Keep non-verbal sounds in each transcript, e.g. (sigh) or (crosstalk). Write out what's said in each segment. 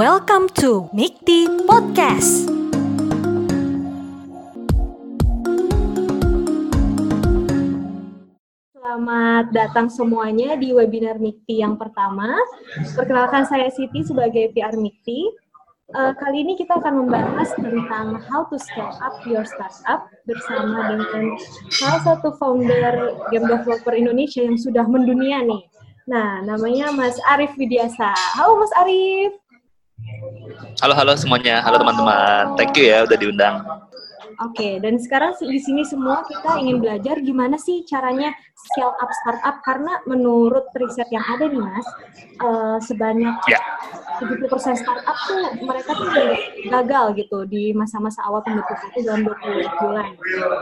Welcome to Mikti Podcast. Selamat datang semuanya di webinar Mikti yang pertama. Perkenalkan saya Siti sebagai PR Mikti. Uh, kali ini kita akan membahas tentang how to scale up your startup bersama dengan salah satu founder game developer Indonesia yang sudah mendunia nih. Nah, namanya Mas Arif Widiasa. Halo Mas Arif. Halo halo semuanya, halo teman-teman. Thank you ya udah diundang. Oke, okay, dan sekarang di sini semua kita ingin belajar gimana sih caranya scale up startup karena menurut riset yang ada nih mas, uh, sebanyak yeah. 70% startup tuh mereka tuh gagal gitu di masa-masa awal pembentukan itu dalam 20 bulan.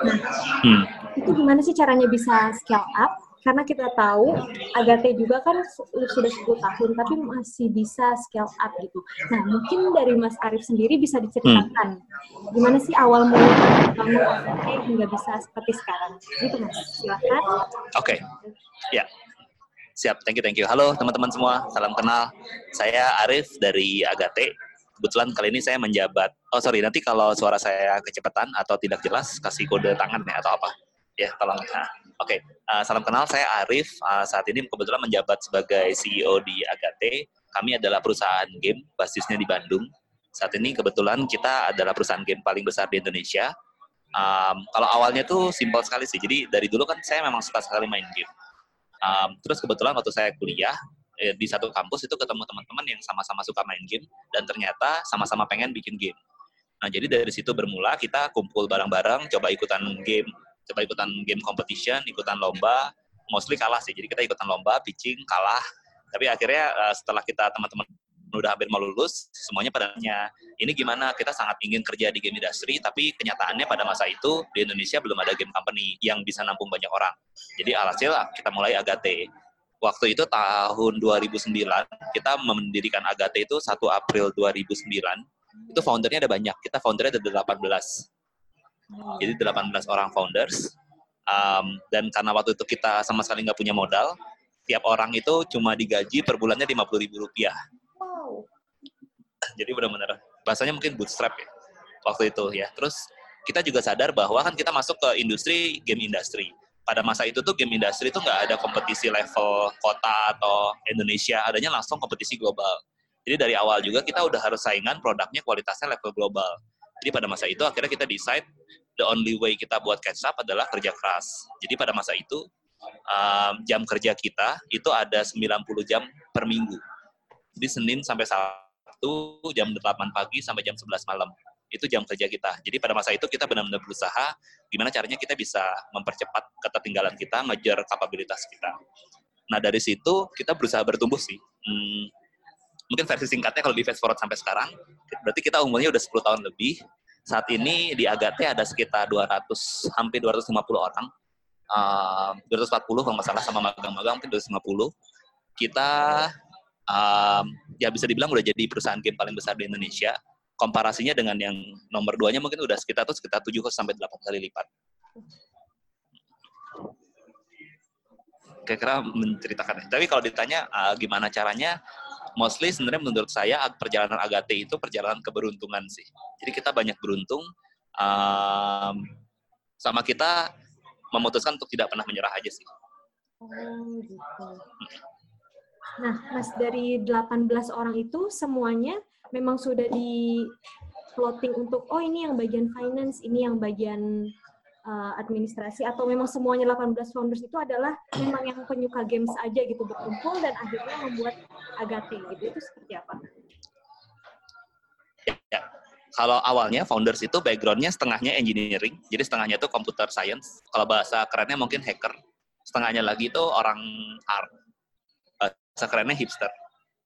Nah, hmm. itu gimana sih caranya bisa scale up karena kita tahu Agate juga kan sudah 10 tahun tapi masih bisa scale up gitu. Nah, mungkin dari Mas Arif sendiri bisa diceritakan hmm. gimana sih awal mula kamu Agate hingga bisa seperti sekarang. Gitu Mas, silakan. Oke. Okay. Ya. Siap, thank you, thank you. Halo teman-teman semua, salam kenal. Saya Arif dari Agate. Kebetulan kali ini saya menjabat, oh sorry, nanti kalau suara saya kecepatan atau tidak jelas, kasih kode tangan ya atau apa. Ya, tolong. Nah, Oke, okay. uh, salam kenal. Saya Arif. Uh, saat ini kebetulan menjabat sebagai CEO di Agate. Kami adalah perusahaan game, basisnya di Bandung. Saat ini kebetulan kita adalah perusahaan game paling besar di Indonesia. Um, kalau awalnya tuh simpel sekali sih. Jadi dari dulu kan saya memang suka sekali main game. Um, terus kebetulan waktu saya kuliah eh, di satu kampus itu ketemu teman-teman yang sama-sama suka main game dan ternyata sama-sama pengen bikin game. Nah jadi dari situ bermula kita kumpul bareng-bareng, coba ikutan game coba ikutan game competition, ikutan lomba, mostly kalah sih. Jadi kita ikutan lomba, pitching, kalah. Tapi akhirnya uh, setelah kita teman-teman udah hampir mau lulus, semuanya pada nanya, ini gimana? Kita sangat ingin kerja di game industry, tapi kenyataannya pada masa itu di Indonesia belum ada game company yang bisa nampung banyak orang. Jadi alhasil kita mulai Agate. Waktu itu tahun 2009, kita mendirikan Agate itu 1 April 2009. Itu foundernya ada banyak, kita foundernya ada 18 jadi 18 orang founders. Um, dan karena waktu itu kita sama sekali nggak punya modal, tiap orang itu cuma digaji per bulannya 50 ribu rupiah. Wow. Jadi benar-benar bahasanya mungkin bootstrap ya waktu itu ya. Terus kita juga sadar bahwa kan kita masuk ke industri game industry. Pada masa itu tuh game industry itu nggak ada kompetisi level kota atau Indonesia, adanya langsung kompetisi global. Jadi dari awal juga kita udah harus saingan produknya kualitasnya level global. Jadi pada masa itu akhirnya kita decide the only way kita buat catch up adalah kerja keras. Jadi pada masa itu um, jam kerja kita itu ada 90 jam per minggu. Jadi Senin sampai Sabtu jam 8 pagi sampai jam 11 malam. Itu jam kerja kita. Jadi pada masa itu kita benar-benar berusaha gimana caranya kita bisa mempercepat ketertinggalan kita, ngejar kapabilitas kita. Nah dari situ kita berusaha bertumbuh sih. Hmm, mungkin versi singkatnya kalau di fast forward sampai sekarang, berarti kita umurnya udah 10 tahun lebih. Saat ini di Agate ada sekitar 200, hampir 250 orang. Uh, 240 kalau nggak salah sama magang-magang mungkin 250. Kita um, ya bisa dibilang udah jadi perusahaan game paling besar di Indonesia. Komparasinya dengan yang nomor duanya mungkin udah sekitar tuh sekitar 7 sampai 8 kali lipat. Kira-kira menceritakan. Tapi kalau ditanya uh, gimana caranya, mostly sebenarnya menurut saya perjalanan Agate itu perjalanan keberuntungan sih. Jadi kita banyak beruntung um, sama kita memutuskan untuk tidak pernah menyerah aja sih. Oh gitu. Nah, Mas dari 18 orang itu semuanya memang sudah di plotting untuk oh ini yang bagian finance, ini yang bagian uh, administrasi atau memang semuanya 18 founders itu adalah memang yang penyuka games aja gitu berkumpul dan akhirnya membuat Agate gitu itu seperti apa? Ya, kalau awalnya founders itu backgroundnya setengahnya engineering, jadi setengahnya itu computer science. Kalau bahasa kerennya mungkin hacker, setengahnya lagi itu orang art, bahasa kerennya hipster.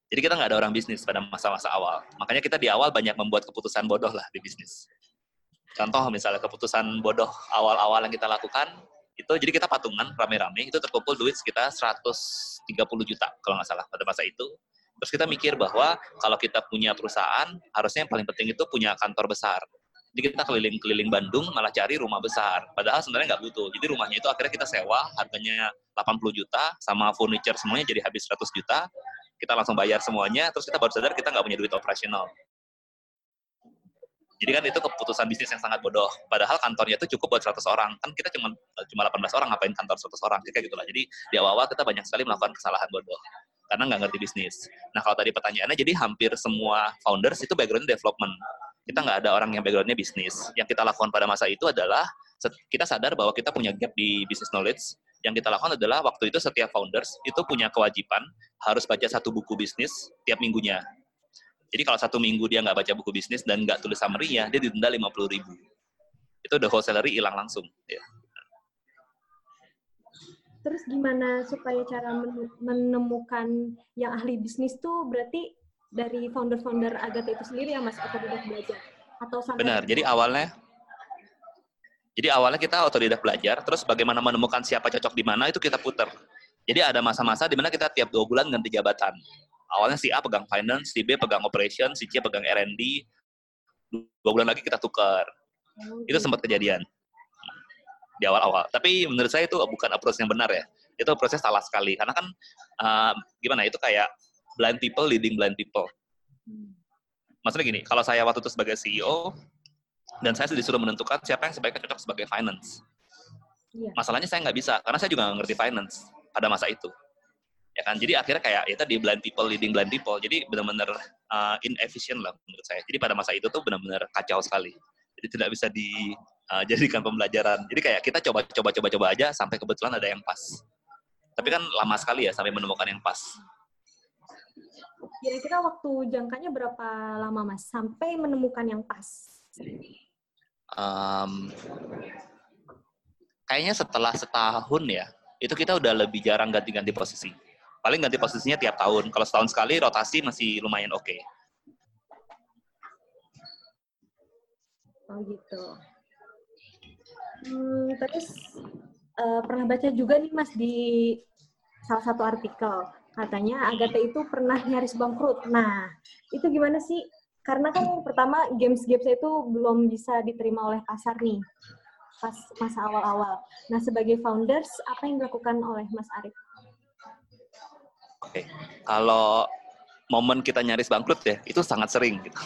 Jadi kita nggak ada orang bisnis pada masa-masa awal. Makanya kita di awal banyak membuat keputusan bodoh lah di bisnis. Contoh misalnya keputusan bodoh awal-awal yang kita lakukan, itu jadi kita patungan rame-rame, itu terkumpul duit sekitar 130 juta kalau nggak salah pada masa itu. Terus kita mikir bahwa kalau kita punya perusahaan, harusnya yang paling penting itu punya kantor besar. Jadi kita keliling-keliling Bandung malah cari rumah besar. Padahal sebenarnya nggak butuh. Jadi rumahnya itu akhirnya kita sewa, harganya 80 juta, sama furniture semuanya jadi habis 100 juta. kita langsung bayar semuanya, terus kita baru sadar kita nggak punya duit operasional. Jadi kan itu keputusan bisnis yang sangat bodoh. Padahal kantornya itu cukup buat 100 orang. Kan kita cuma cuma 18 orang ngapain kantor 100 orang. Kayak gitulah. Jadi di awal-awal kita banyak sekali melakukan kesalahan bodoh karena nggak ngerti bisnis. Nah kalau tadi pertanyaannya, jadi hampir semua founders itu background development. Kita nggak ada orang yang backgroundnya bisnis. Yang kita lakukan pada masa itu adalah kita sadar bahwa kita punya gap di business knowledge. Yang kita lakukan adalah waktu itu setiap founders itu punya kewajiban harus baca satu buku bisnis tiap minggunya. Jadi kalau satu minggu dia nggak baca buku bisnis dan nggak tulis summary-nya, dia didenda 50 ribu. Itu the whole salary hilang langsung. Ya. Terus gimana supaya cara menemukan yang ahli bisnis tuh berarti dari founder-founder Agatha itu sendiri ya Mas atau tidak belajar? Atau sampai Benar. Jadi awalnya jadi awalnya kita otodidak belajar, terus bagaimana menemukan siapa cocok di mana itu kita putar. Jadi ada masa-masa di mana kita tiap dua bulan ganti jabatan awalnya si A pegang finance, si B pegang operation, si C pegang R&D. Dua bulan lagi kita tukar. Itu sempat kejadian di awal-awal. Tapi menurut saya itu bukan approach yang benar ya. Itu proses salah sekali. Karena kan uh, gimana? Itu kayak blind people leading blind people. Maksudnya gini, kalau saya waktu itu sebagai CEO dan saya disuruh menentukan siapa yang sebaiknya cocok sebagai finance. Iya. Masalahnya saya nggak bisa karena saya juga nggak ngerti finance pada masa itu ya kan? Jadi akhirnya kayak itu di blind people leading blind people. Jadi benar-benar uh, inefficient lah menurut saya. Jadi pada masa itu tuh benar-benar kacau sekali. Jadi tidak bisa dijadikan (laughs) uh, pembelajaran. Jadi kayak kita coba coba coba coba aja sampai kebetulan ada yang pas. Tapi kan lama sekali ya sampai menemukan yang pas. Kira-kira waktu jangkanya berapa lama mas? Sampai menemukan yang pas? Um, kayaknya setelah setahun ya itu kita udah lebih jarang ganti-ganti posisi paling ganti posisinya tiap tahun. Kalau setahun sekali rotasi masih lumayan oke. Okay. Oh gitu. Hmm, terus uh, pernah baca juga nih Mas di salah satu artikel katanya Agatha itu pernah nyaris bangkrut. Nah, itu gimana sih? Karena kan pertama games-games itu belum bisa diterima oleh pasar nih pas masa awal-awal. Nah, sebagai founders, apa yang dilakukan oleh Mas Arif? Oke, okay. kalau momen kita nyaris bangkrut ya, itu sangat sering gitu.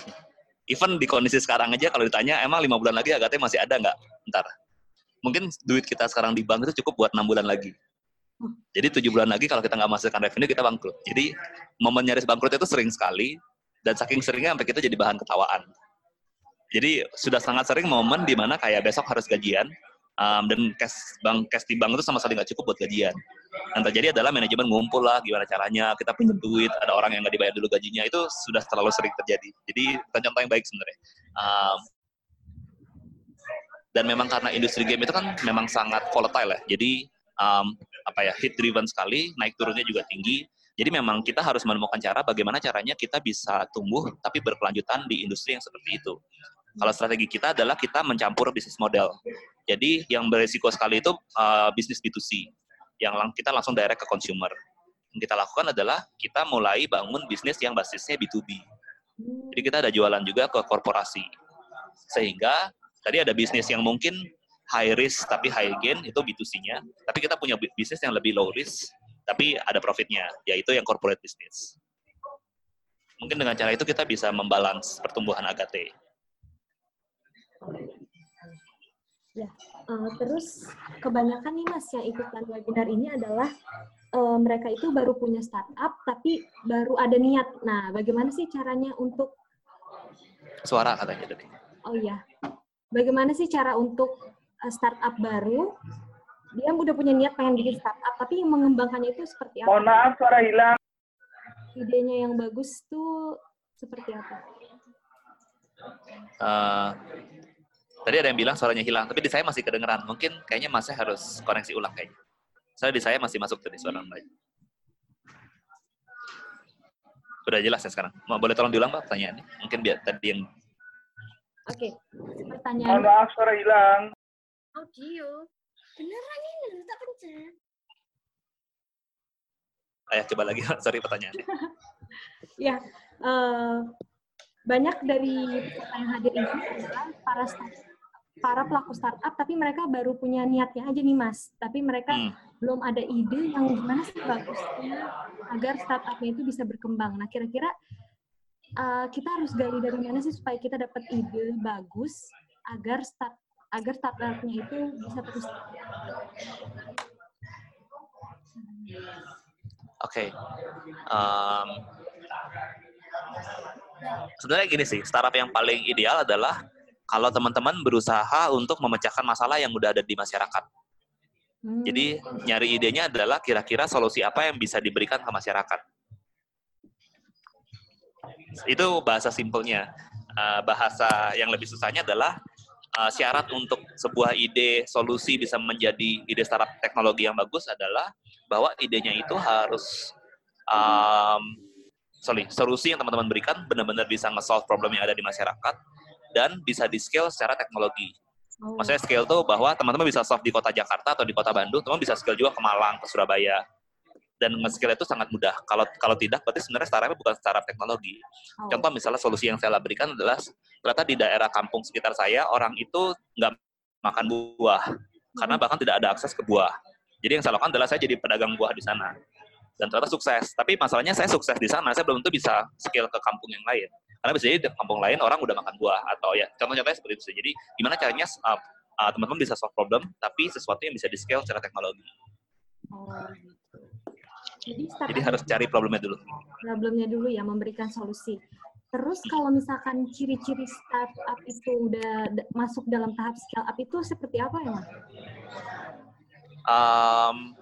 Even di kondisi sekarang aja kalau ditanya, emang lima bulan lagi agatnya masih ada nggak? Ntar. Mungkin duit kita sekarang di bank itu cukup buat enam bulan lagi. Jadi tujuh bulan lagi kalau kita nggak menghasilkan revenue kita bangkrut. Jadi momen nyaris bangkrut itu sering sekali dan saking seringnya sampai kita jadi bahan ketawaan. Jadi sudah sangat sering momen di mana kayak besok harus gajian, um, dan cash bank cash di bank itu sama sekali nggak cukup buat gajian. Yang terjadi adalah manajemen ngumpul lah gimana caranya kita pinjam duit, ada orang yang nggak dibayar dulu gajinya itu sudah terlalu sering terjadi. Jadi contoh yang baik sebenarnya. Um, dan memang karena industri game itu kan memang sangat volatile ya. Jadi um, apa ya hit driven sekali, naik turunnya juga tinggi. Jadi memang kita harus menemukan cara bagaimana caranya kita bisa tumbuh tapi berkelanjutan di industri yang seperti itu. Kalau strategi kita adalah kita mencampur bisnis model. Jadi yang beresiko sekali itu uh, bisnis B2C, yang lang kita langsung direct ke consumer. Yang kita lakukan adalah kita mulai bangun bisnis yang basisnya B2B. Jadi kita ada jualan juga ke korporasi. Sehingga tadi ada bisnis yang mungkin high risk tapi high gain itu B2C-nya, tapi kita punya bisnis yang lebih low risk tapi ada profitnya, yaitu yang corporate business. Mungkin dengan cara itu kita bisa membalance pertumbuhan Agate. Ya, uh, terus kebanyakan nih Mas yang ikutan webinar ini adalah uh, mereka itu baru punya startup tapi baru ada niat. Nah, bagaimana sih caranya untuk suara katanya tadi? Oh iya. Bagaimana sih cara untuk uh, startup baru dia udah punya niat pengen bikin startup tapi yang mengembangkannya itu seperti apa? Mohon maaf suara hilang. Idenya yang bagus tuh seperti apa? Uh, Tadi ada yang bilang suaranya hilang, tapi di saya masih kedengeran. Mungkin kayaknya masih harus koneksi ulang kayaknya. Saya di saya masih masuk tadi suara baik. Udah jelas ya sekarang. Mau boleh tolong diulang Pak pertanyaannya? Mungkin biar tadi yang Oke, pertanyaan. Mohon maaf suara hilang. Audio. Beneran ini tak pencet. Ayah coba lagi, (laughs) sorry pertanyaannya. (laughs) ya, uh, banyak dari peserta yang hadir ini adalah para staff para pelaku startup tapi mereka baru punya niatnya aja nih mas tapi mereka hmm. belum ada ide yang gimana sih bagusnya agar startupnya itu bisa berkembang. Nah, kira-kira uh, kita harus gali dari mana sih supaya kita dapat ide bagus agar start agar startupnya itu bisa terus. Oke. Okay. Um, sebenarnya gini sih, startup yang paling ideal adalah kalau teman-teman berusaha untuk memecahkan masalah yang udah ada di masyarakat. Hmm. Jadi nyari idenya adalah kira-kira solusi apa yang bisa diberikan ke masyarakat. Itu bahasa simpelnya. Uh, bahasa yang lebih susahnya adalah uh, syarat untuk sebuah ide solusi bisa menjadi ide startup teknologi yang bagus adalah bahwa idenya itu harus um, sorry solusi yang teman-teman berikan benar-benar bisa nge-solve problem yang ada di masyarakat dan bisa di scale secara teknologi. Oh. Maksudnya scale tuh bahwa teman-teman bisa solve di kota Jakarta atau di kota Bandung, teman bisa scale juga ke Malang, ke Surabaya. Dan nge-scale itu sangat mudah. Kalau kalau tidak, berarti sebenarnya startupnya bukan startup teknologi. Oh. Contoh misalnya solusi yang saya berikan adalah ternyata di daerah kampung sekitar saya orang itu nggak makan buah karena bahkan tidak ada akses ke buah. Jadi yang saya lakukan adalah saya jadi pedagang buah di sana dan ternyata sukses. Tapi masalahnya saya sukses di sana, saya belum tentu bisa scale ke kampung yang lain. Karena bisa jadi di kampung lain orang udah makan buah atau ya contoh-contohnya seperti itu. Jadi gimana caranya uh, uh, teman-teman bisa solve problem tapi sesuatu yang bisa di scale secara teknologi. Oh, gitu. Jadi, Jadi harus cari problemnya dulu. Problemnya dulu ya, memberikan solusi. Terus kalau misalkan ciri-ciri startup itu udah masuk dalam tahap scale up itu seperti apa ya? Um,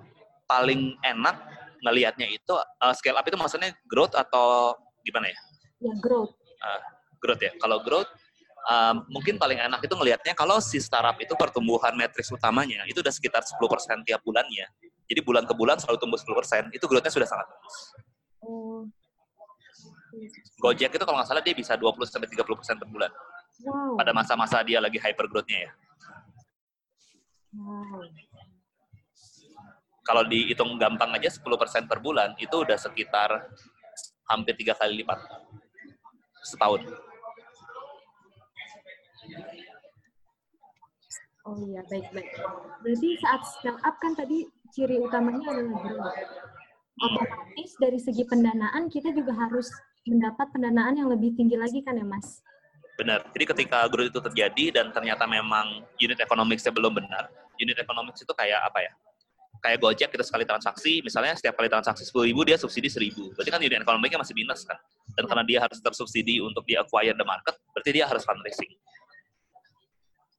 paling enak ngelihatnya itu uh, scale up itu maksudnya growth atau gimana ya? Ya growth uh, growth ya. Kalau growth um, mungkin paling enak itu ngelihatnya kalau si startup itu pertumbuhan matriks utamanya itu udah sekitar 10% tiap bulannya. Jadi bulan ke bulan selalu tumbuh 10%, itu growth-nya sudah sangat bagus. Oh. Gojek itu kalau nggak salah dia bisa 20 sampai 30% per bulan. Wow. Pada masa-masa dia lagi hyper growth-nya ya. Wow. Kalau dihitung gampang aja 10% per bulan itu udah sekitar hampir tiga kali lipat setahun. Oh iya, baik-baik. Berarti saat scale up kan tadi ciri utamanya adalah growth. Otomatis dari segi pendanaan kita juga harus mendapat pendanaan yang lebih tinggi lagi kan ya Mas? Benar. Jadi ketika growth itu terjadi dan ternyata memang unit economics belum benar, unit economics itu kayak apa ya? Kayak Gojek kita sekali transaksi, misalnya setiap kali transaksi 10 ribu dia subsidi 1000. Berarti kan unit ekonominya masih minus kan. Dan karena dia harus tersubsidi untuk di acquire the market, berarti dia harus fundraising.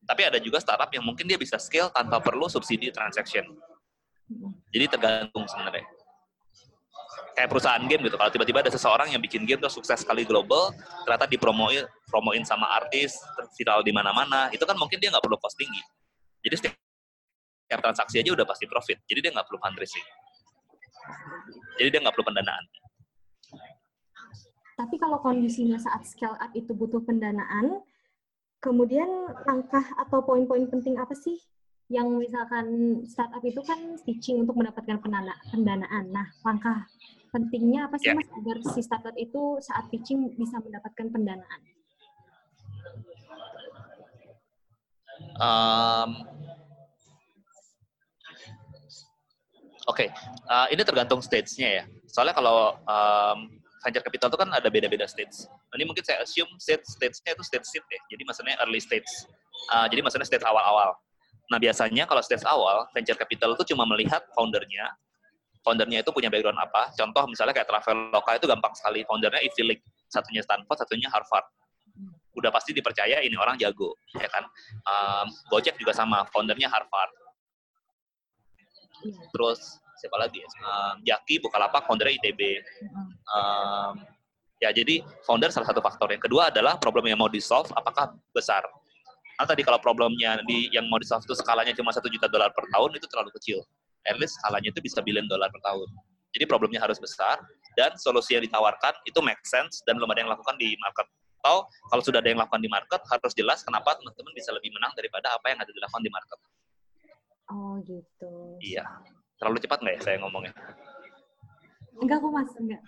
Tapi ada juga startup yang mungkin dia bisa scale tanpa perlu subsidi transaction. Jadi tergantung sebenarnya. Kayak perusahaan game gitu, kalau tiba-tiba ada seseorang yang bikin game tuh sukses sekali global, ternyata dipromoin promoin sama artis, viral di mana-mana, itu kan mungkin dia nggak perlu cost tinggi. Jadi setiap tiap transaksi aja udah pasti profit. Jadi dia nggak perlu fundraising. Jadi dia nggak perlu pendanaan. Tapi kalau kondisinya saat scale up itu butuh pendanaan, kemudian langkah atau poin-poin penting apa sih yang misalkan startup itu kan pitching untuk mendapatkan pendanaan. Nah, langkah pentingnya apa sih yeah. mas agar si startup itu saat pitching bisa mendapatkan pendanaan? Um, Oke, okay. uh, ini tergantung stage-nya ya. Soalnya kalau um, venture capital itu kan ada beda-beda stage. Ini mungkin saya assume stage stage-nya itu stage seed ya. Jadi maksudnya early stage. Uh, jadi maksudnya stage awal-awal. Nah biasanya kalau stage awal, venture capital itu cuma melihat foundernya. Foundernya itu punya background apa. Contoh misalnya kayak Traveloka itu gampang sekali. Foundernya Ivy League. Satunya Stanford, satunya Harvard. Udah pasti dipercaya ini orang jago. ya kan. Um, Gojek juga sama. Foundernya Harvard terus siapa lagi ya? Um, Jaki Bukalapak founder ITB um, ya jadi founder salah satu faktor yang kedua adalah problem yang mau di solve apakah besar Nah, tadi kalau problemnya di yang mau di solve itu skalanya cuma satu juta dolar per tahun itu terlalu kecil. At least skalanya itu bisa billion dolar per tahun. Jadi problemnya harus besar dan solusi yang ditawarkan itu make sense dan belum ada yang lakukan di market. Atau kalau sudah ada yang lakukan di market harus jelas kenapa teman-teman bisa lebih menang daripada apa yang ada dilakukan di market. Oh gitu. Iya. Terlalu cepat nggak ya saya ngomongnya? Enggak kok mas, enggak.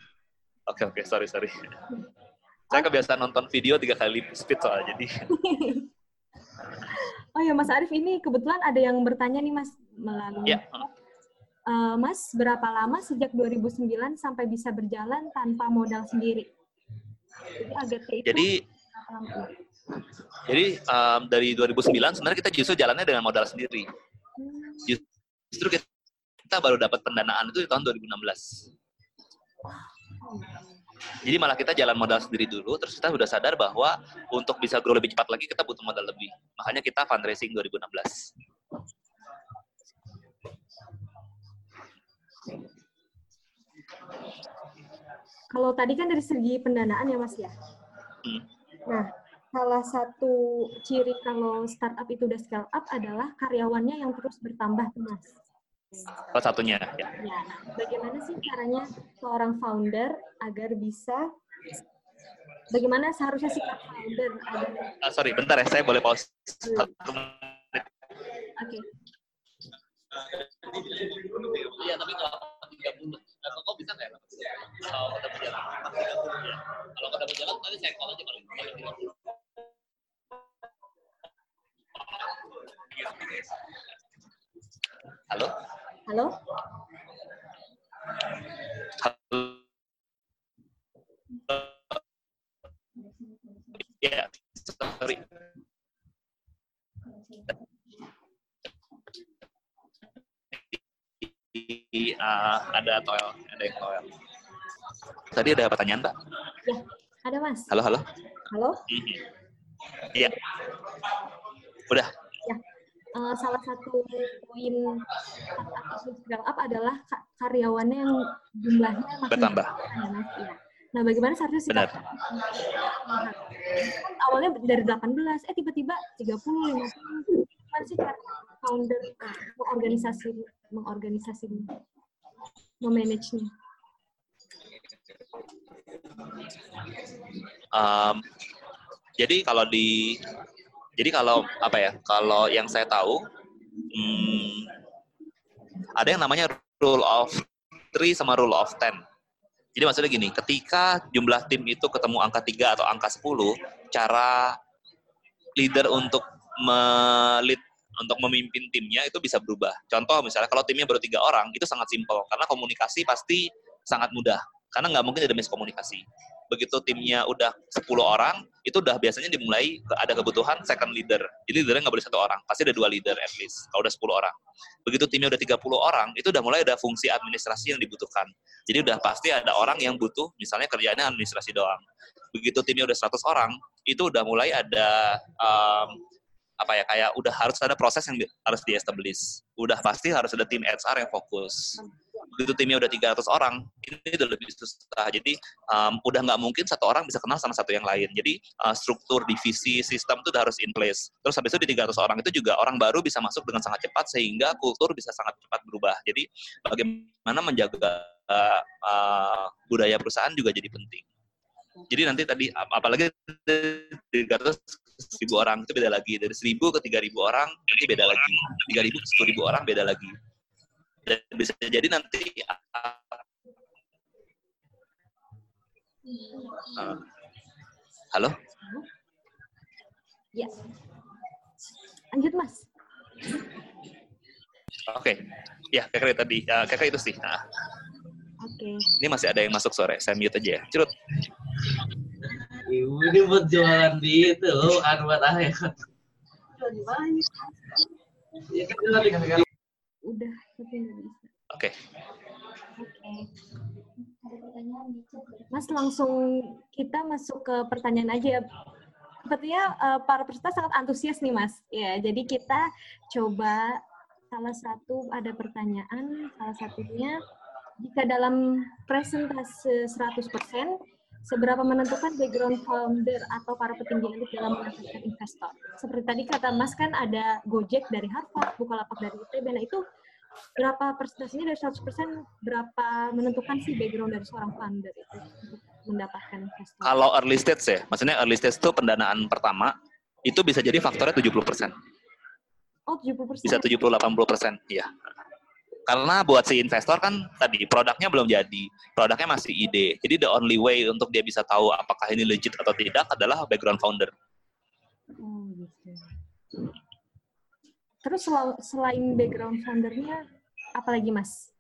Oke okay, oke, okay, sorry sorry. (laughs) saya kebiasaan nonton video tiga kali speed soal jadi. (laughs) oh ya Mas Arif ini kebetulan ada yang bertanya nih Mas melalui. Yeah. uh, Mas berapa lama sejak 2009 sampai bisa berjalan tanpa modal sendiri? Jadi agak Jadi jadi um, dari 2009 sebenarnya kita justru jalannya dengan modal sendiri. Hmm. Justru kita, kita baru dapat pendanaan itu di tahun 2016. Jadi malah kita jalan modal sendiri dulu, terus kita sudah sadar bahwa untuk bisa grow lebih cepat lagi kita butuh modal lebih. Makanya kita fundraising 2016. Kalau tadi kan dari segi pendanaan ya Mas ya. Hmm. Nah, salah satu ciri kalau startup itu udah scale up adalah karyawannya yang terus bertambah Mas. Salah satunya ya. ya. Bagaimana sih caranya seorang founder agar bisa bagaimana seharusnya sih founder agar uh, sorry bentar ya saya boleh pause iya. satu menit. Oke. Iya tapi kalau tiga puluh kok bisa nggak ya? Kalau kita berjalan, kalau kita berjalan tadi saya call aja paling Halo? Halo? Halo? Ya, sorry. uh, ada toel, ada yang toel. Tadi ada pertanyaan, Mbak? Ya, ada Mas. Halo, halo. Halo? Iya. Mm -hmm. Udah. Uh, salah satu poin scale up adalah karyawannya yang jumlahnya makin bertambah. Ya, Mas. Ya. Nah, bagaimana seharusnya sih? Benar. Awalnya dari 18, eh tiba-tiba 30, 50. Gimana sih cara founder uh, mengorganisasi mengorganisasi memanagenya? Um, jadi kalau di jadi kalau apa ya kalau yang saya tahu hmm, ada yang namanya rule of three sama rule of ten. Jadi maksudnya gini, ketika jumlah tim itu ketemu angka 3 atau angka 10, cara leader untuk melit untuk memimpin timnya itu bisa berubah. Contoh misalnya kalau timnya baru tiga orang, itu sangat simpel karena komunikasi pasti sangat mudah karena nggak mungkin ada miskomunikasi. Begitu timnya udah 10 orang, itu udah biasanya dimulai ada kebutuhan second leader. Jadi leadernya nggak boleh satu orang, pasti ada dua leader at least, kalau udah 10 orang. Begitu timnya udah 30 orang, itu udah mulai ada fungsi administrasi yang dibutuhkan. Jadi udah pasti ada orang yang butuh, misalnya kerjanya administrasi doang. Begitu timnya udah 100 orang, itu udah mulai ada um, apa ya kayak udah harus ada proses yang di, harus di-establish. Udah pasti harus ada tim HR yang fokus. Begitu timnya udah 300 orang, ini udah lebih susah. Jadi um, udah nggak mungkin satu orang bisa kenal sama satu yang lain. Jadi uh, struktur, divisi, sistem itu udah harus in place. Terus habis itu di 300 orang itu juga orang baru bisa masuk dengan sangat cepat sehingga kultur bisa sangat cepat berubah. Jadi bagaimana menjaga uh, uh, budaya perusahaan juga jadi penting. Jadi nanti tadi apalagi di 300 ribu orang itu beda lagi dari seribu ke tiga ribu orang nanti beda lagi tiga ribu ke sepuluh ribu orang beda lagi dan bisa jadi nanti uh, halo? Ya. Lanjut mas. Oke. Okay. ya kakak tadi uh, kakak itu sih. Nah. oke. Okay. ini masih ada yang masuk sore saya mute aja ya. Curut Ibu ini buat jualan di itu, anu buat kan. Udah, Oke. Oke. Mas langsung kita masuk ke pertanyaan aja ya. Sepertinya uh, para peserta sangat antusias nih Mas. Ya, jadi kita coba salah satu ada pertanyaan, salah satunya jika dalam presentase 100% seberapa menentukan background founder atau para petinggi elit dalam mendapatkan investor. Seperti tadi kata Mas kan ada Gojek dari Harvard, Bukalapak dari ITB, nah itu berapa persentasenya dari 100% berapa menentukan sih background dari seorang founder itu untuk mendapatkan investor? Kalau early stage ya, maksudnya early stage itu pendanaan pertama, itu bisa jadi faktornya 70%. Oh, 70%? Bisa 70-80%, iya. Karena buat si investor kan tadi produknya belum jadi, produknya masih ide. Jadi the only way untuk dia bisa tahu apakah ini legit atau tidak adalah background founder. Oh, gitu. Terus selain background foundernya, apalagi mas?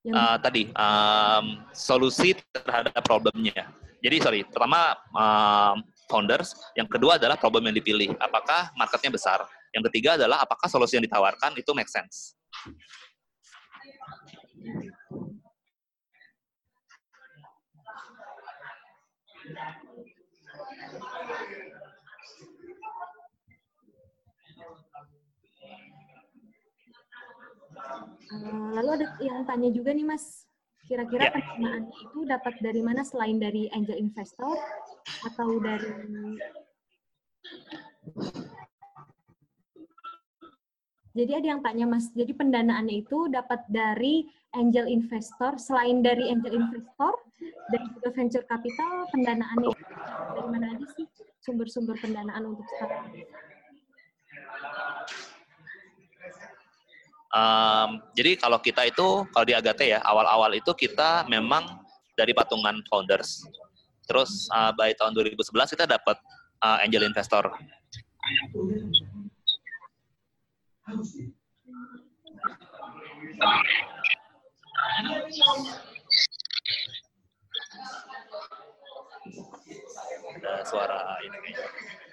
Yang uh, tadi um, solusi terhadap problemnya. Jadi sorry, pertama um, founders, yang kedua adalah problem yang dipilih. Apakah marketnya besar? Yang ketiga adalah apakah solusi yang ditawarkan itu make sense. Eh, lalu ada yang tanya juga nih Mas, kira-kira Ya. itu dapat dari mana selain dari angel investor atau dari Jadi ada yang tanya Mas, jadi pendanaannya itu dapat dari angel investor, selain dari angel investor dan juga venture capital, pendanaannya dari mana aja sih sumber-sumber pendanaan untuk startup? Um, jadi kalau kita itu, kalau di Agate ya, awal-awal itu kita memang dari patungan founders. Terus uh, by tahun 2011 kita dapat uh, angel investor. Ada suara ini kayaknya.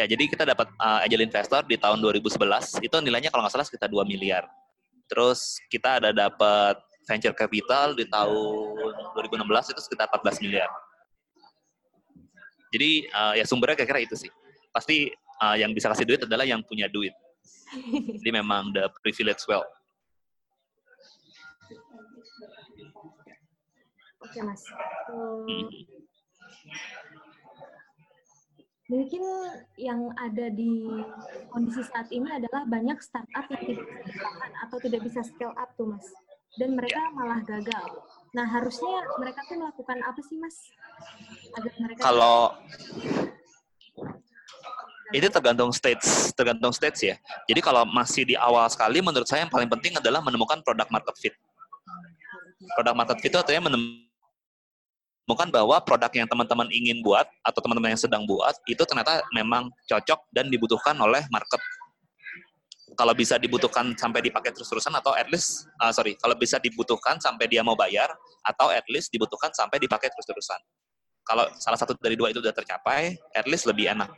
Ya, jadi kita dapat uh, angel investor di tahun 2011. Itu nilainya kalau nggak salah sekitar 2 miliar. Terus kita ada dapat venture capital di tahun 2016 itu sekitar 14 miliar. Jadi uh, ya sumbernya kira-kira itu sih. Pasti uh, yang bisa kasih duit adalah yang punya duit. (laughs) Jadi memang the privilege well. Oke Mas. Hmm. Mungkin yang ada di kondisi saat ini adalah banyak startup yang tidak bisa atau tidak bisa scale up tuh mas. Dan mereka malah gagal. Nah harusnya mereka tuh melakukan apa sih mas? Agar mereka Kalau itu tergantung stage, tergantung stage ya. Jadi kalau masih di awal sekali, menurut saya yang paling penting adalah menemukan product market fit. Product market fit itu artinya menemukan bahwa produk yang teman-teman ingin buat atau teman-teman yang sedang buat itu ternyata memang cocok dan dibutuhkan oleh market. Kalau bisa dibutuhkan sampai dipakai terus-terusan atau at least, ah, sorry, kalau bisa dibutuhkan sampai dia mau bayar atau at least dibutuhkan sampai dipakai terus-terusan. Kalau salah satu dari dua itu sudah tercapai, at least lebih enak.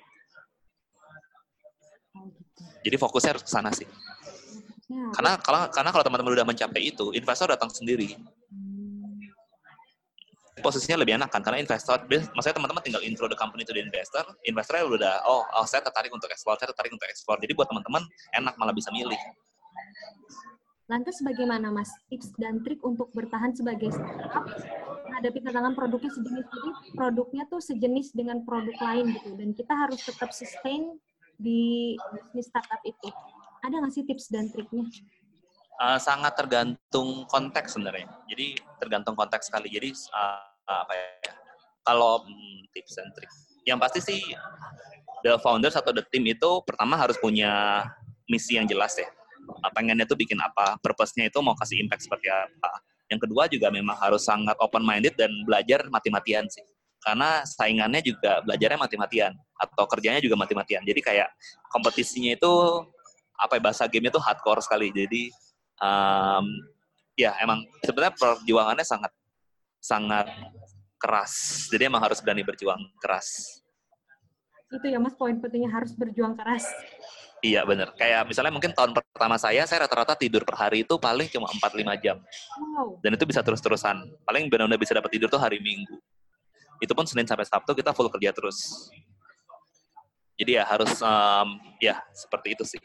Jadi fokusnya harus ke sana sih. Ya, Karena kalau karena kalau teman-teman udah mencapai itu, investor datang sendiri. Posisinya lebih enak kan karena investor, maksudnya teman-teman tinggal intro the company to the investor, investornya udah oh, oh saya tertarik untuk ekspor, saya tertarik untuk ekspor. Jadi buat teman-teman enak malah bisa milih. Lantas bagaimana mas tips dan trik untuk bertahan sebagai startup menghadapi tantangan produknya sejenis jadi produknya tuh sejenis dengan produk lain gitu dan kita harus tetap sustain di bisnis startup itu. Ada nggak sih tips dan triknya? Uh, sangat tergantung konteks sebenarnya. Jadi tergantung konteks sekali. Jadi uh, apa ya? Kalau hmm, tips and trik, yang pasti sih the founders atau the team itu pertama harus punya misi yang jelas ya. Pengennya tuh bikin apa, purpose-nya itu mau kasih impact seperti apa. Yang kedua juga memang harus sangat open minded dan belajar mati-matian sih. Karena saingannya juga belajarnya mati-matian atau kerjanya juga mati-matian. Jadi kayak kompetisinya itu apa ya bahasa gamenya itu hardcore sekali. Jadi um, ya emang sebenarnya perjuangannya sangat sangat keras. Jadi emang harus berani berjuang keras. Itu ya mas poin pentingnya harus berjuang keras. Iya bener. Kayak misalnya mungkin tahun pertama saya, saya rata-rata tidur per hari itu paling cuma 4-5 jam. Wow. Dan itu bisa terus-terusan. Paling benar-benar bisa dapat tidur tuh hari Minggu. Itu pun Senin sampai Sabtu kita full kerja terus. Jadi ya harus, um, ya seperti itu sih.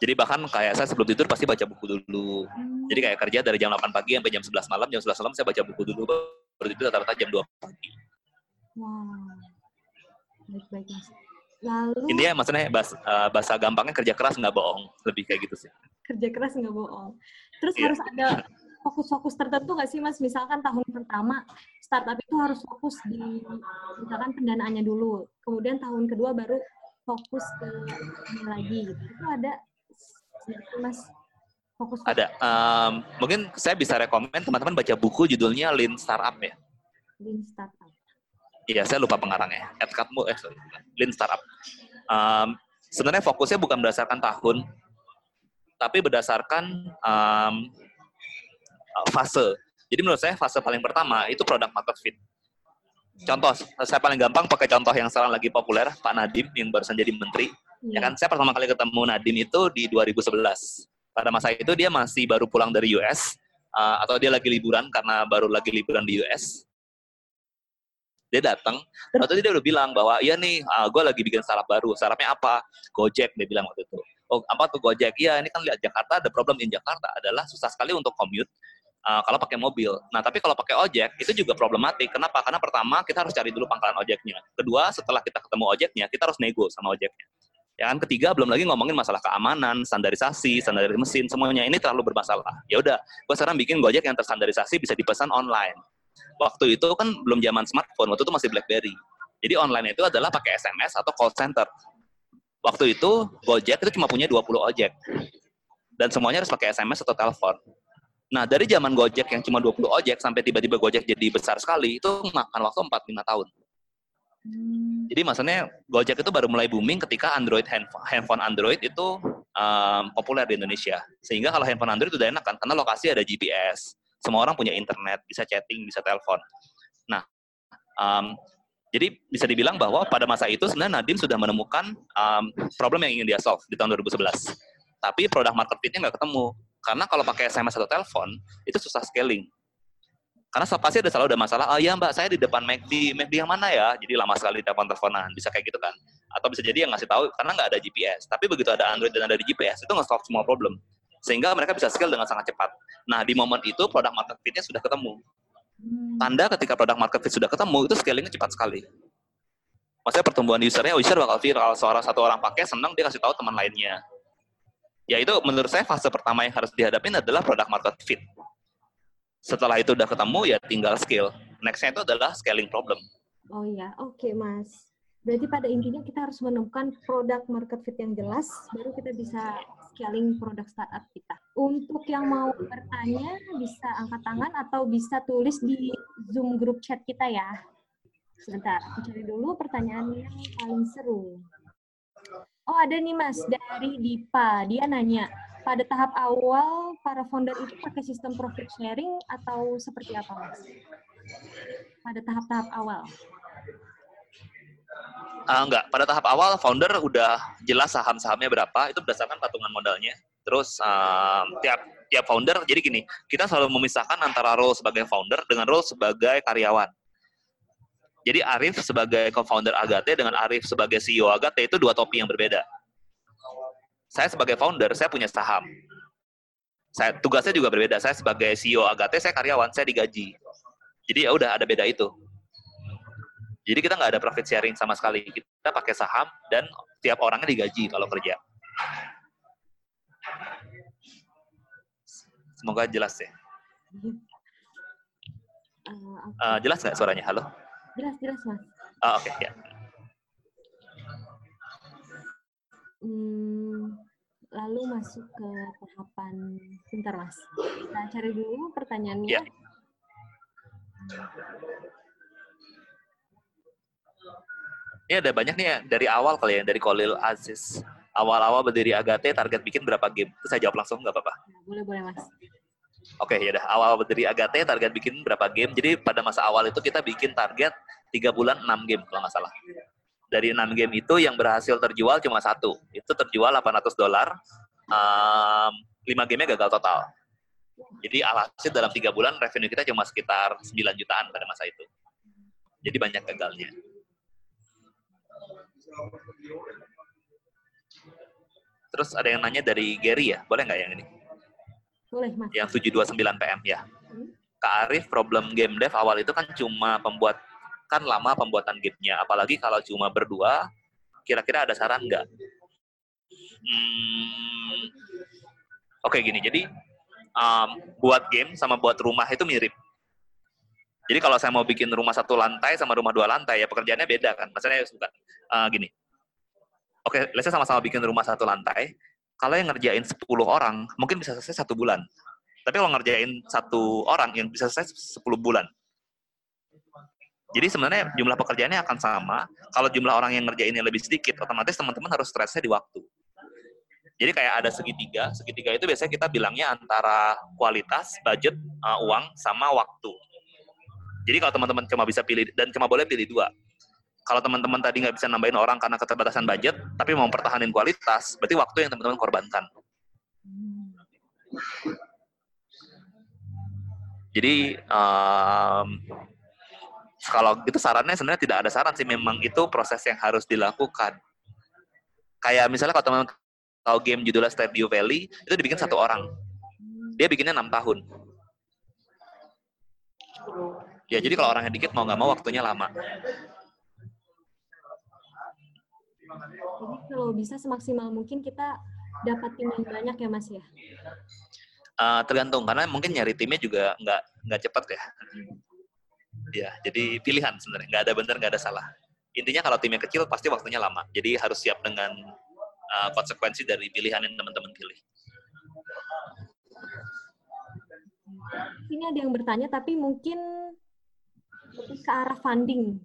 Jadi bahkan kayak saya sebelum tidur pasti baca buku dulu. Jadi kayak kerja dari jam 8 pagi sampai jam 11 malam, jam 11 malam saya baca buku dulu, baru tidur rata-rata jam 2 pagi. Wow. Baik-baik mas. Lalu Intinya maksudnya bahasa, eh, bahasa gampangnya kerja keras nggak bohong, lebih kayak gitu sih. kerja keras nggak bohong. Terus Iya. harus ada fokus-fokus tertentu nggak sih mas? Misalkan tahun pertama startup itu harus fokus di misalkan pendanaannya dulu, kemudian tahun kedua baru fokus ke ini lagi. Gitu. Itu ada mas fokus Ada. em, mungkin saya bisa rekomend teman-teman baca buku judulnya Lean Startup ya. di startup. Iya, saya lupa pengarangnya. Ed Catmull, eh sorry, Lean Startup. Em, sebenarnya fokusnya bukan berdasarkan tahun, tapi berdasarkan uh, fase. Jadi menurut saya fase paling pertama itu produk market fit. Contoh, saya paling gampang pakai contoh yang sekarang lagi populer, Pak Nadim yang barusan jadi menteri. Ya Iya. kan, saya pertama kali ketemu Nadim itu di 2011. Pada masa itu dia masih baru pulang dari US, uh, atau dia lagi liburan karena baru lagi liburan di US. Dia datang, waktu itu dia udah bilang bahwa iya nih, gue lagi bikin startup baru. Startupnya apa? Gojek, dia bilang waktu itu. Oh, apa tuh Gojek? Iya, ini kan lihat Jakarta ada problem di Jakarta adalah susah sekali untuk commute uh, kalau pakai mobil. Nah, tapi kalau pakai ojek itu juga problematik. Kenapa? Karena pertama kita harus cari dulu pangkalan ojeknya. Kedua, setelah kita ketemu ojeknya, kita harus nego sama ojeknya. Ya kan ketiga belum lagi ngomongin masalah keamanan, standarisasi, standarisasi mesin semuanya ini terlalu bermasalah. Ya udah, gue sekarang bikin Gojek yang terstandarisasi bisa dipesan online. Waktu itu kan belum zaman smartphone, waktu itu masih BlackBerry. Jadi online itu adalah pakai SMS atau call center. Waktu itu Gojek itu cuma punya 20 ojek. Dan semuanya harus pakai SMS atau telepon. Nah, dari zaman Gojek yang cuma 20 ojek sampai tiba-tiba Gojek jadi besar sekali, itu makan waktu 4-5 tahun. Hmm. Jadi maksudnya Gojek itu baru mulai booming ketika Android handphone, Android itu um, populer di Indonesia. Sehingga kalau handphone Android udah enak kan, karena lokasi ada GPS. Semua orang punya internet, bisa chatting, bisa telepon. Nah, um, jadi bisa dibilang bahwa pada masa itu sebenarnya Nadim sudah menemukan um, problem yang ingin dia solve di tahun 2011. Tapi produk market fit-nya nggak ketemu. Karena kalau pakai SMS atau telepon, itu susah scaling. Karena pasti ada selalu ada masalah, oh iya mbak, saya di depan McD, McD yang mana ya? Jadi lama sekali telepon-teleponan, bisa kayak gitu kan. Atau bisa jadi yang ngasih tahu, karena nggak ada GPS. Tapi begitu ada Android dan ada di GPS, itu nge-solve semua problem. Sehingga mereka bisa scale dengan sangat cepat. Nah, di momen itu produk market fit-nya sudah ketemu. Hmm. Tanda ketika produk market fit sudah ketemu, itu scalingnya cepat sekali. Maksudnya pertumbuhan usernya, user bakal viral. Seorang satu orang pakai, senang, dia kasih tahu teman lainnya. Ya itu menurut saya fase pertama yang harus dihadapin adalah produk market fit. Setelah itu udah ketemu, ya tinggal scale. Next-nya itu adalah scaling problem. Oh iya, oke Mas. Berarti pada intinya kita harus menemukan produk market fit yang jelas, baru kita bisa scaling produk startup kita. Untuk yang mau bertanya, bisa angkat tangan atau bisa tulis di Zoom group chat kita ya. Sebentar, aku cari dulu pertanyaan yang paling seru. Oh ada nih Mas, dari Dipa. Dia nanya, pada tahap awal para founder itu pakai sistem profit sharing atau seperti apa Mas? Pada tahap-tahap awal. Ah, enggak, pada tahap awal founder udah jelas saham-sahamnya berapa, itu berdasarkan patungan modalnya. Terus um, tiap tiap founder, jadi gini, kita selalu memisahkan antara role sebagai founder dengan role sebagai karyawan. Jadi Arif sebagai co-founder Agate dengan Arif sebagai CEO Agate itu dua topi yang berbeda. Saya sebagai founder, saya punya saham. Saya tugasnya juga berbeda. Saya sebagai CEO Agate, saya karyawan, saya digaji. Jadi ya udah ada beda itu. Jadi kita nggak ada profit sharing sama sekali. Kita pakai saham dan tiap orangnya digaji kalau kerja. Semoga jelas ya. Eh, jelas nggak suaranya? Halo? jelas, jelas Mas. Ah, Oke, ya. Hmm, lalu masuk ke tahapan pintar mas. Kita cari dulu pertanyaannya. Ya. Ini ada banyak nih ya, dari awal kali ya, dari Kolil Aziz. Awal-awal berdiri Agate, target bikin berapa game? Itu saya jawab langsung, nggak apa-apa. Nah, boleh boleh mas. Oke, ya udah. Awal berdiri Agate, target bikin berapa game? Jadi pada masa awal itu kita bikin target 3 bulan 6 game, kalau nggak salah. Dari 6 game itu yang berhasil terjual cuma satu. Itu terjual 800 dolar. Um, 5 gamenya gagal total. Jadi alhasil dalam 3 bulan revenue kita cuma sekitar 9 jutaan pada masa itu. Jadi banyak gagalnya. Terus ada yang nanya dari Gary ya, boleh nggak yang ini? Boleh mas. Yang 729 PM ya. Hmm. Kak Arif, problem game dev awal itu kan cuma pembuat kan lama pembuatan gamenya. Apalagi kalau cuma berdua, kira-kira ada saran nggak? Hmm, Oke gini, jadi um, buat game sama buat rumah itu mirip. Jadi kalau saya mau bikin rumah satu lantai sama rumah dua lantai, ya pekerjaannya beda kan. Maksudnya bukan uh, gini. Oke, let's say sama-sama bikin rumah satu lantai. Kalau yang ngerjain 10 orang, mungkin bisa selesai satu bulan. Tapi kalau ngerjain satu orang, yang bisa selesai 10 bulan. Jadi sebenarnya jumlah pekerjaannya akan sama. Kalau jumlah orang yang ngerjainnya lebih sedikit, otomatis teman-teman harus stresnya di waktu. Jadi kayak ada segitiga, segitiga itu biasanya kita bilangnya antara kualitas, budget, uh, uang, sama waktu. Jadi kalau teman-teman cuma bisa pilih, dan cuma boleh pilih dua. Kalau teman-teman tadi nggak bisa nambahin orang karena keterbatasan budget, tapi mau mempertahankan kualitas, berarti waktu yang teman-teman korbankan. Jadi um, kalau gitu sarannya sebenarnya tidak ada saran sih, memang itu proses yang harus dilakukan. Kayak misalnya kalau teman tahu game judulnya Stardew Valley, itu dibikin satu orang. Dia bikinnya enam tahun. Ya jadi kalau orangnya dikit mau nggak mau waktunya lama. Jadi kalau bisa semaksimal mungkin kita dapat tim yang banyak ya Mas ya? Uh, tergantung karena mungkin nyari timnya juga nggak nggak cepat ya. Ya jadi pilihan sebenarnya nggak ada benar nggak ada salah. Intinya kalau timnya kecil pasti waktunya lama. Jadi harus siap dengan uh, konsekuensi dari pilihan yang teman-teman pilih. Ini ada yang bertanya tapi mungkin lebih ke arah funding.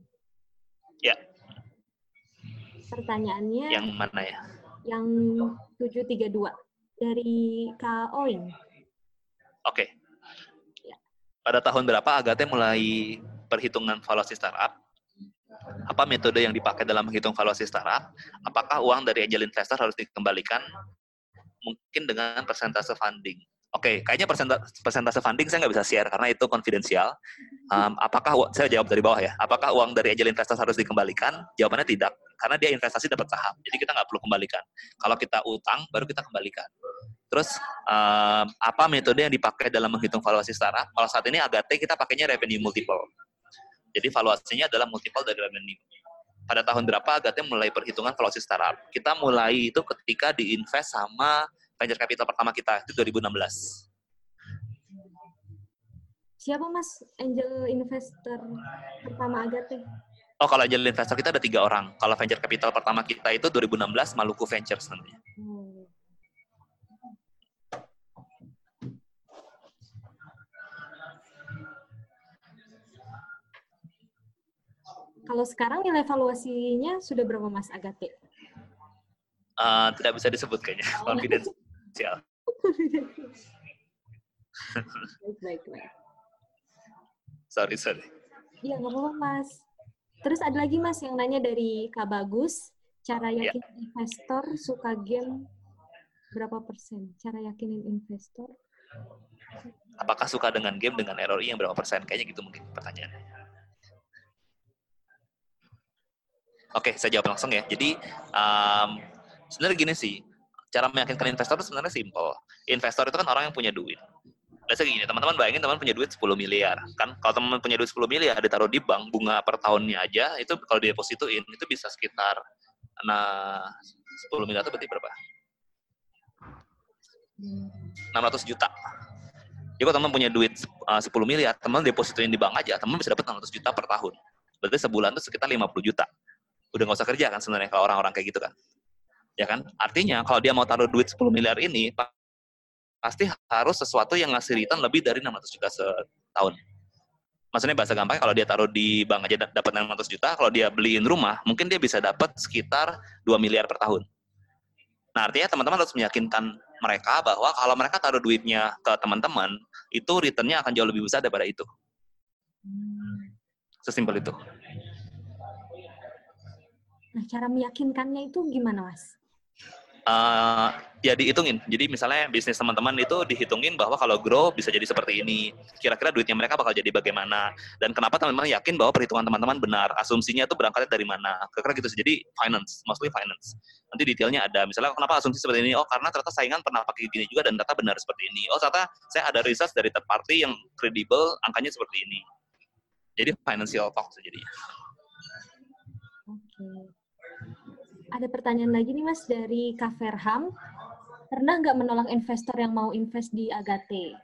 Ya. Pertanyaannya Yang mana ya? yang 732 dari Kak Oing. Oke. Ya. Pada tahun berapa Agate mulai perhitungan valuasi startup? Apa metode yang dipakai dalam menghitung valuasi startup? Apakah uang dari angel investor harus dikembalikan? Mungkin dengan persentase funding. Oke, kayaknya persentase, persentase funding saya nggak bisa share karena itu konfidensial. Um, apakah saya jawab dari bawah ya? Apakah uang dari angel investor harus dikembalikan? Jawabannya tidak, karena dia investasi dapat saham, jadi kita nggak perlu kembalikan. Kalau kita utang, baru kita kembalikan. Terus um, apa metode yang dipakai dalam menghitung valuasi startup? Kalau saat ini Agate kita pakainya revenue multiple. Jadi valuasinya adalah multiple dari revenue. Pada tahun berapa Agate mulai perhitungan valuasi startup? Kita mulai itu ketika diinvest sama venture capital pertama kita itu 2016. Siapa Mas angel investor pertama Agate? Oh, kalau angel investor kita ada tiga orang. Kalau venture capital pertama kita itu 2016 Maluku Ventures namanya. Hmm. Kalau sekarang nilai valuasinya sudah berapa Mas Agate? Uh, tidak bisa disebut kayaknya, konfidensial. baik, baik, baik. Sorry, sorry. Iya, nggak apa-apa, Mas. Terus ada lagi, Mas, yang nanya dari Kak Bagus. Cara Ya. yakin investor suka game berapa persen? Cara yakinin investor? Apakah suka dengan game dengan ROI yang berapa persen? Kayaknya gitu mungkin pertanyaannya. Oke, saya jawab langsung ya. Jadi, um, sebenarnya gini sih, cara meyakinkan investor itu sebenarnya simple. Investor itu kan orang yang punya duit. Biasanya gini, teman-teman bayangin teman punya duit 10 miliar. Kan kalau teman punya duit 10 miliar, ditaruh di bank, bunga per tahunnya aja, itu kalau dideposituin, itu bisa sekitar, nah, 10 miliar itu berarti berapa? 600 juta. Jadi kalau teman punya duit uh, 10 miliar, teman depositoin di bank aja, teman bisa dapat 600 juta per tahun. Berarti sebulan itu sekitar 50 juta. Udah nggak usah kerja kan sebenarnya kalau orang-orang kayak gitu kan. Ya kan? Artinya kalau dia mau taruh duit 10 miliar ini, pasti harus sesuatu yang ngasih return lebih dari 600 juta setahun. Maksudnya bahasa gampang kalau dia taruh di bank aja dapat 600 juta, kalau dia beliin rumah, mungkin dia bisa dapat sekitar 2 miliar per tahun. Nah, artinya teman-teman harus meyakinkan mereka bahwa kalau mereka taruh duitnya ke teman-teman, itu returnnya akan jauh lebih besar daripada itu. Sesimpel itu. Nah, cara meyakinkannya itu gimana, Mas? Uh, ya dihitungin. Jadi misalnya bisnis teman-teman itu dihitungin bahwa kalau grow bisa jadi seperti ini. Kira-kira duitnya mereka bakal jadi bagaimana. Dan kenapa teman-teman yakin bahwa perhitungan teman-teman benar. Asumsinya itu berangkat dari mana. Kira-kira gitu. Jadi finance, mostly finance. Nanti detailnya ada. Misalnya kenapa asumsi seperti ini. Oh karena ternyata saingan pernah pakai gini juga dan ternyata benar seperti ini. Oh ternyata saya ada research dari third party yang kredibel, angkanya seperti ini. Jadi financial talk jadinya. Oke. Ada pertanyaan lagi nih Mas dari Kak Verham. Pernah nggak menolak investor yang mau invest di Agate?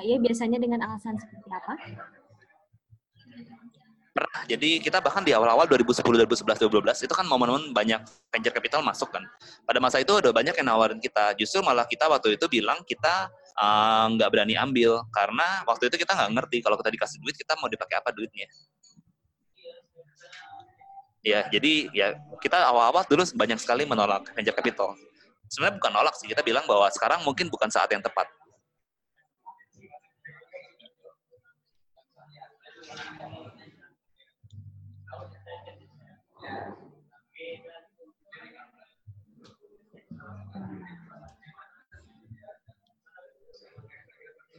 Iya, biasanya dengan alasan seperti apa? Pernah. Jadi kita bahkan di awal-awal 2010, 2011, 2012 itu kan momen-momen banyak venture capital masuk kan. Pada masa itu ada banyak yang nawarin kita. Justru malah kita waktu itu bilang kita nggak uh, berani ambil karena waktu itu kita nggak ngerti kalau kita dikasih duit kita mau dipakai apa duitnya. Ya, jadi ya kita awal-awal dulu banyak sekali menolak venture capital. sebenarnya bukan nolak sih kita bilang bahwa sekarang mungkin bukan saat yang tepat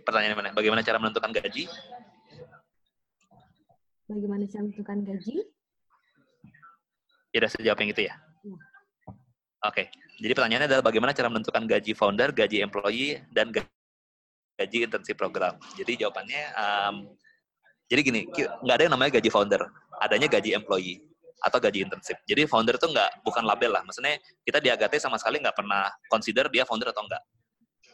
Pertanyaan mana? Bagaimana cara menentukan gaji? Bagaimana cara menentukan gaji? Ya, udah saya jawab yang itu ya. Oke, jadi pertanyaannya adalah bagaimana cara menentukan gaji founder, gaji employee, dan ga- gaji internship program. Jadi jawabannya, um, jadi gini, nggak ada yang namanya gaji founder, adanya gaji employee atau gaji internship. Jadi founder itu nggak bukan label lah, maksudnya kita di Agate sama sekali nggak pernah consider dia founder atau enggak.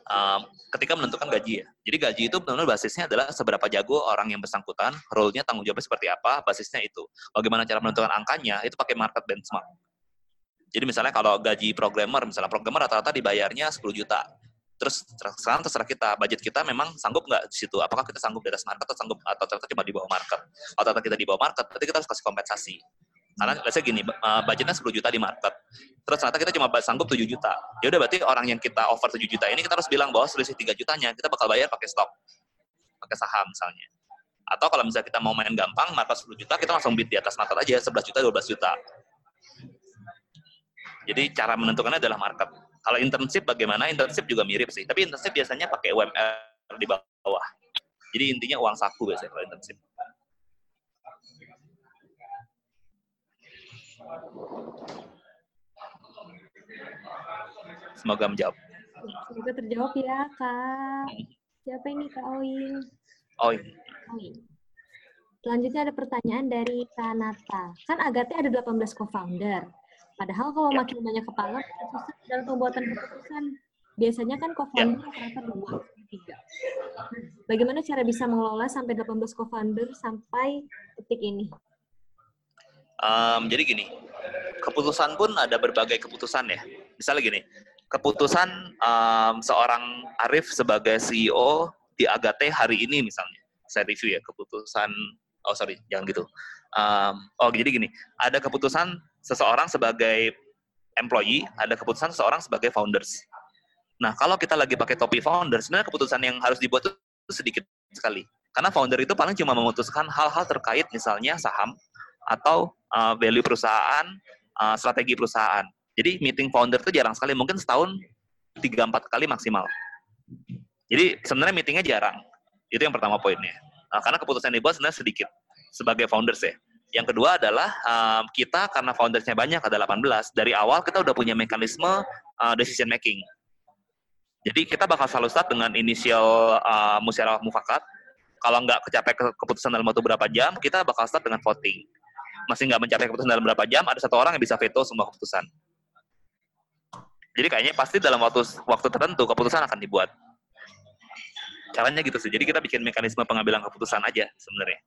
Um, ketika menentukan gaji ya. Jadi gaji itu benar-benar basisnya adalah seberapa jago orang yang bersangkutan, role-nya, tanggung jawabnya seperti apa, basisnya itu. Bagaimana cara menentukan angkanya, itu pakai market benchmark. Jadi misalnya kalau gaji programmer, misalnya programmer rata-rata dibayarnya 10 juta. Terus ter- sekarang terserah kita, budget kita memang sanggup nggak di situ? Apakah kita sanggup di atas market atau sanggup atau ternyata cuma di bawah market? Kalau ternyata kita di bawah market, berarti kita harus kasih kompensasi. Karena biasanya gini, uh, budgetnya 10 juta di market. Terus ternyata kita cuma sanggup 7 juta. Ya udah berarti orang yang kita offer 7 juta ini kita harus bilang bahwa selisih 3 jutanya kita bakal bayar pakai stok. Pakai saham misalnya. Atau kalau misalnya kita mau main gampang, market 10 juta, kita langsung bid di atas market aja, 11 juta, 12 juta. Jadi cara menentukannya adalah market. Kalau internship bagaimana? Internship juga mirip sih. Tapi internship biasanya pakai UMR di bawah. Jadi intinya uang saku biasanya kalau internship. Semoga menjawab. Semoga terjawab ya, Kak. Siapa ini, Kak Oing? Oh, ini. Oing. Selanjutnya ada pertanyaan dari Kanata. Kan Agate ada 18 co-founder. Padahal kalau Ya. makin banyak kepala, susah dalam pembuatan keputusan. Biasanya kan co-founder rata-rata dua, tiga. Nah, Bagaimana cara bisa mengelola sampai 18 co-founder sampai detik ini? Em, jadi gini, keputusan pun ada berbagai keputusan ya. Misalnya gini, keputusan em, seorang Arif sebagai CEO di Agate hari ini misalnya. Saya review ya keputusan, oh sorry, jangan gitu. Em, oh jadi gini, ada keputusan seseorang sebagai employee, ada keputusan seseorang sebagai founders. Nah, kalau kita lagi pakai topi founder, sebenarnya keputusan yang harus dibuat itu sedikit sekali. Karena founder itu paling cuma memutuskan hal-hal terkait misalnya saham atau uh, value perusahaan, uh, strategi perusahaan. Jadi meeting founder itu jarang sekali, mungkin setahun 3-4 kali maksimal. Jadi sebenarnya meetingnya jarang. Itu yang pertama poinnya. Nah, karena keputusan dibuat sebenarnya sedikit sebagai founders ya. Yang kedua adalah um, kita karena foundersnya banyak ada 18 dari awal kita udah punya mekanisme uh, decision making. Jadi kita bakal selalu start dengan inisial uh, musyawarah mufakat. Kalau nggak kecapai ke- keputusan dalam waktu berapa jam, kita bakal start dengan voting. Masih nggak mencapai keputusan dalam berapa jam, ada satu orang yang bisa veto semua keputusan. Jadi kayaknya pasti dalam waktu waktu tertentu keputusan akan dibuat. Caranya gitu sih. Jadi kita bikin mekanisme pengambilan keputusan aja sebenarnya.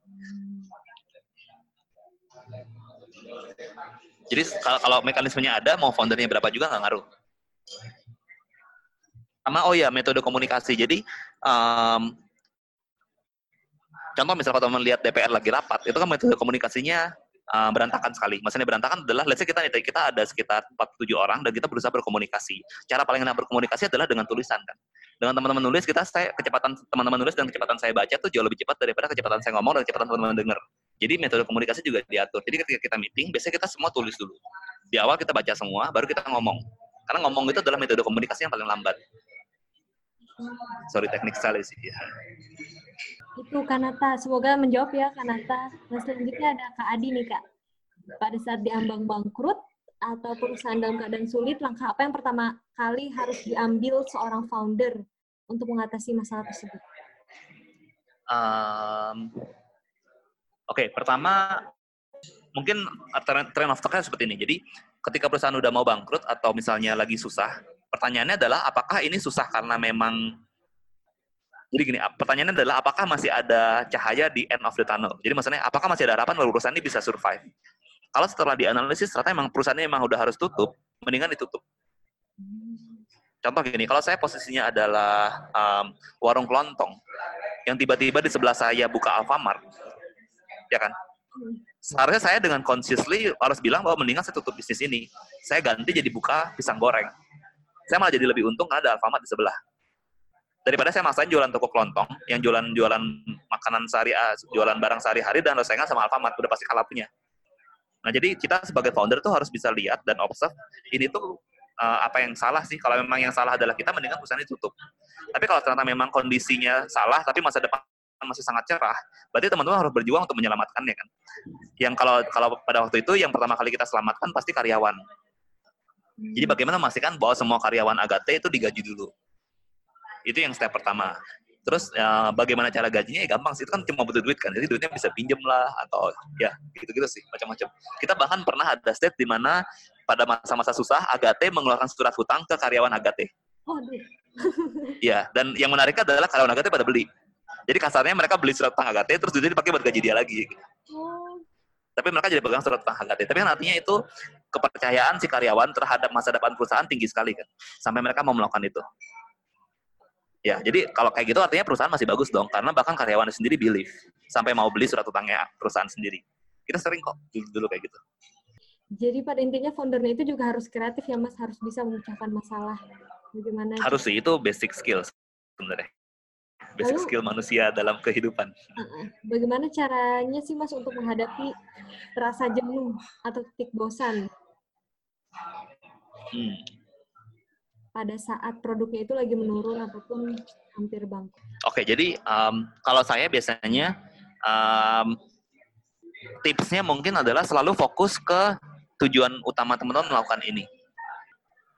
Jadi kalau, mekanismenya ada, mau foundernya berapa juga nggak ngaruh. Sama oh ya metode komunikasi. Jadi em, contoh misalnya kalau teman lihat DPR lagi rapat, itu kan metode komunikasinya eh, berantakan sekali. Maksudnya berantakan adalah, let's say kita kita ada sekitar 47 orang dan kita berusaha berkomunikasi. Cara paling enak berkomunikasi adalah dengan tulisan kan. Dengan teman-teman nulis kita saya kecepatan teman-teman nulis dan kecepatan saya baca tuh jauh lebih cepat daripada kecepatan saya ngomong dan kecepatan teman-teman dengar. Jadi metode komunikasi juga diatur. Jadi ketika kita meeting, biasanya kita semua tulis dulu. Di awal kita baca semua, baru kita ngomong. Karena ngomong itu adalah metode komunikasi yang paling lambat. Sorry teknik sekali sih. Ya. Itu Kanata. Semoga menjawab ya Kanata. Nah, selanjutnya ada Kak Adi nih Kak. Pada saat diambang bangkrut atau perusahaan dalam keadaan sulit, langkah apa yang pertama kali harus diambil seorang founder untuk mengatasi masalah tersebut? Um, Oke, pertama mungkin trend of talk-nya seperti ini. Jadi ketika perusahaan udah mau bangkrut atau misalnya lagi susah, pertanyaannya adalah apakah ini susah karena memang jadi gini, pertanyaannya adalah apakah masih ada cahaya di end of the tunnel? Jadi maksudnya apakah masih ada harapan bahwa perusahaan ini bisa survive? Kalau setelah dianalisis ternyata memang perusahaannya memang udah harus tutup, mendingan ditutup. Contoh gini, kalau saya posisinya adalah um, warung kelontong, yang tiba-tiba di sebelah saya buka Alfamart, ya kan? Seharusnya saya dengan consciously harus bilang bahwa mendingan saya tutup bisnis ini. Saya ganti jadi buka pisang goreng. saya malah jadi lebih untung karena ada Alfamart di sebelah. Daripada saya maksain jualan toko kelontong, yang jualan jualan makanan sehari, ah, jualan barang sehari-hari dan saingan sama Alfamart, udah pasti kalah punya. Nah, jadi kita sebagai founder tuh harus bisa lihat dan observe ini tuh uh, apa yang salah sih. Kalau memang yang salah adalah kita, mendingan perusahaan ditutup. Tapi kalau ternyata memang kondisinya salah, tapi masa depan masih sangat cerah, berarti teman-teman harus berjuang untuk menyelamatkannya kan. Yang kalau kalau pada waktu itu yang pertama kali kita selamatkan pasti karyawan. Jadi bagaimana memastikan bahwa semua karyawan Agate itu digaji dulu. Itu yang step pertama. Terus ya, bagaimana cara gajinya ya gampang sih, itu kan cuma butuh duit kan. Jadi duitnya bisa pinjem lah atau ya gitu-gitu sih, macam-macam. Kita bahkan pernah ada state di mana pada masa-masa susah Agate mengeluarkan surat hutang ke karyawan Agate. Waduh. (laughs) Iya, dan yang menariknya adalah karyawan Agate pada beli. Jadi kasarnya mereka beli surat hutang Agate terus duitnya dipakai buat gaji dia lagi. Oh, Tapi mereka jadi pegang surat hutang Agate. Tapi kan artinya itu kepercayaan si karyawan terhadap masa depan perusahaan tinggi sekali kan. Sampai mereka mau melakukan itu. Ya, jadi kalau kayak gitu artinya perusahaan masih bagus dong, karena bahkan karyawan sendiri believe sampai mau beli surat utangnya perusahaan sendiri. Kita sering kok dulu, dulu kayak gitu. jadi pada intinya foundernya itu juga harus kreatif ya Mas, harus bisa memecahkan masalah. Bagaimana? Harus sih itu basic skills sebenarnya. Basic Lalu- skill manusia dalam kehidupan. Bagaimana caranya sih Mas untuk menghadapi rasa jenuh atau titik bosan Hmm. Pada saat produknya itu lagi menurun ataupun hampir bangkrut? Oke, jadi um, kalau saya biasanya um, tipsnya mungkin adalah selalu fokus ke tujuan utama teman-teman melakukan ini.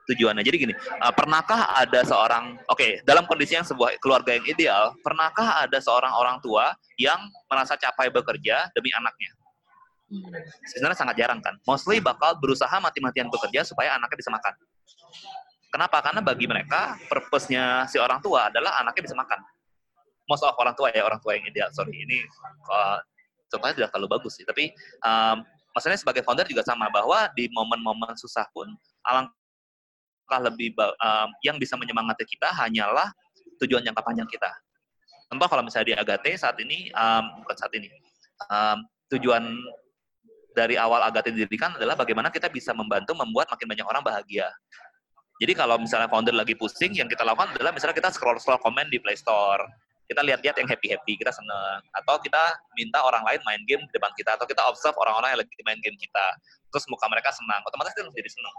Tujuannya. Jadi gini, uh, pernahkah ada seorang, oke, dalam kondisi yang sebuah keluarga yang ideal, pernahkah ada seorang orang tua yang merasa capai bekerja demi anaknya? Sebenarnya sangat jarang kan. Mostly bakal berusaha mati-matian bekerja supaya anaknya bisa makan. Kenapa? Karena bagi mereka, purpose-nya si orang tua adalah anaknya bisa makan. Most of orang tua ya, orang tua yang ideal. Sorry, ini uh, contohnya tidak terlalu bagus sih. Tapi um, maksudnya sebagai founder juga sama, bahwa di momen-momen susah pun, alangkah lebih um, yang bisa menyemangati kita hanyalah tujuan jangka panjang kita. Contoh kalau misalnya di Agate saat ini, um, bukan saat ini, um, tujuan dari awal Agate didirikan adalah bagaimana kita bisa membantu membuat makin banyak orang bahagia. Jadi kalau misalnya founder lagi pusing, yang kita lakukan adalah misalnya kita scroll-scroll komen di Play Store. Kita lihat-lihat yang happy-happy, kita seneng. Atau kita minta orang lain main game di depan kita. Atau kita observe orang-orang yang lagi main game kita. Terus muka mereka senang. Otomatis kita jadi senang.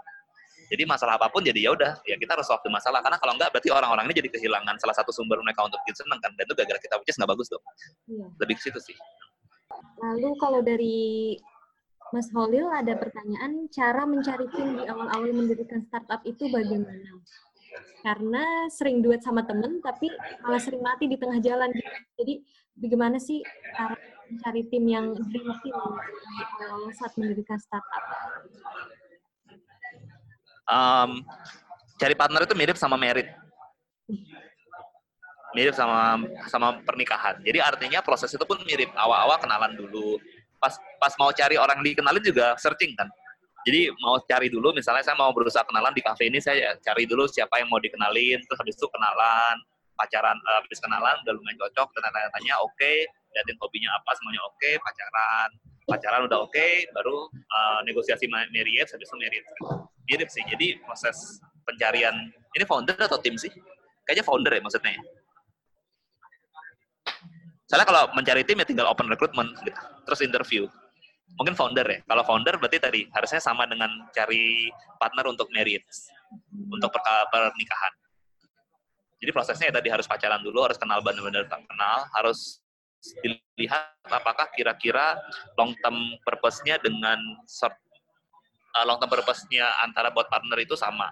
Jadi masalah apa pun jadi ya udah, ya kita harus solve masalah. Karena kalau enggak berarti orang-orang ini jadi kehilangan salah satu sumber mereka untuk bikin senang kan. Dan itu gara-gara kita, which is nggak bagus dong. Iya. Lebih ke situ sih. Lalu kalau dari Mas Holil ada pertanyaan, cara mencari tim di awal-awal mendirikan startup itu bagaimana? Karena sering duet sama temen, tapi malah sering mati di tengah jalan. Jadi bagaimana sih cara mencari tim yang dream team saat mendirikan startup? um, cari partner itu mirip sama merit. Mirip sama sama pernikahan. Jadi artinya proses itu pun mirip. Awal-awal kenalan dulu. Pas pas mau cari orang dikenalin juga searching kan. Jadi mau cari dulu, misalnya saya mau berusaha kenalan di cafe ini, saya cari dulu siapa yang mau dikenalin, terus habis itu kenalan, pacaran, eh, habis kenalan udah lumayan cocok, dan tanya-tanya oke, liatin hobinya apa, semuanya oke, pacaran, pacaran udah oke, baru eh, negosiasi ma- marriage, habis itu marriage mirip sih. Jadi proses pencarian ini founder atau tim sih? Kayaknya founder ya maksudnya. ya. Soalnya kalau mencari tim ya tinggal open recruitment gitu. Terus interview. Mungkin founder ya. Kalau founder berarti tadi harusnya sama dengan cari partner untuk marriage, untuk perka- pernikahan. Jadi prosesnya ya tadi harus pacaran dulu, harus kenal benar-benar kenal, harus dilihat apakah kira-kira long term purpose-nya dengan short uh, long term purpose-nya antara buat partner itu sama.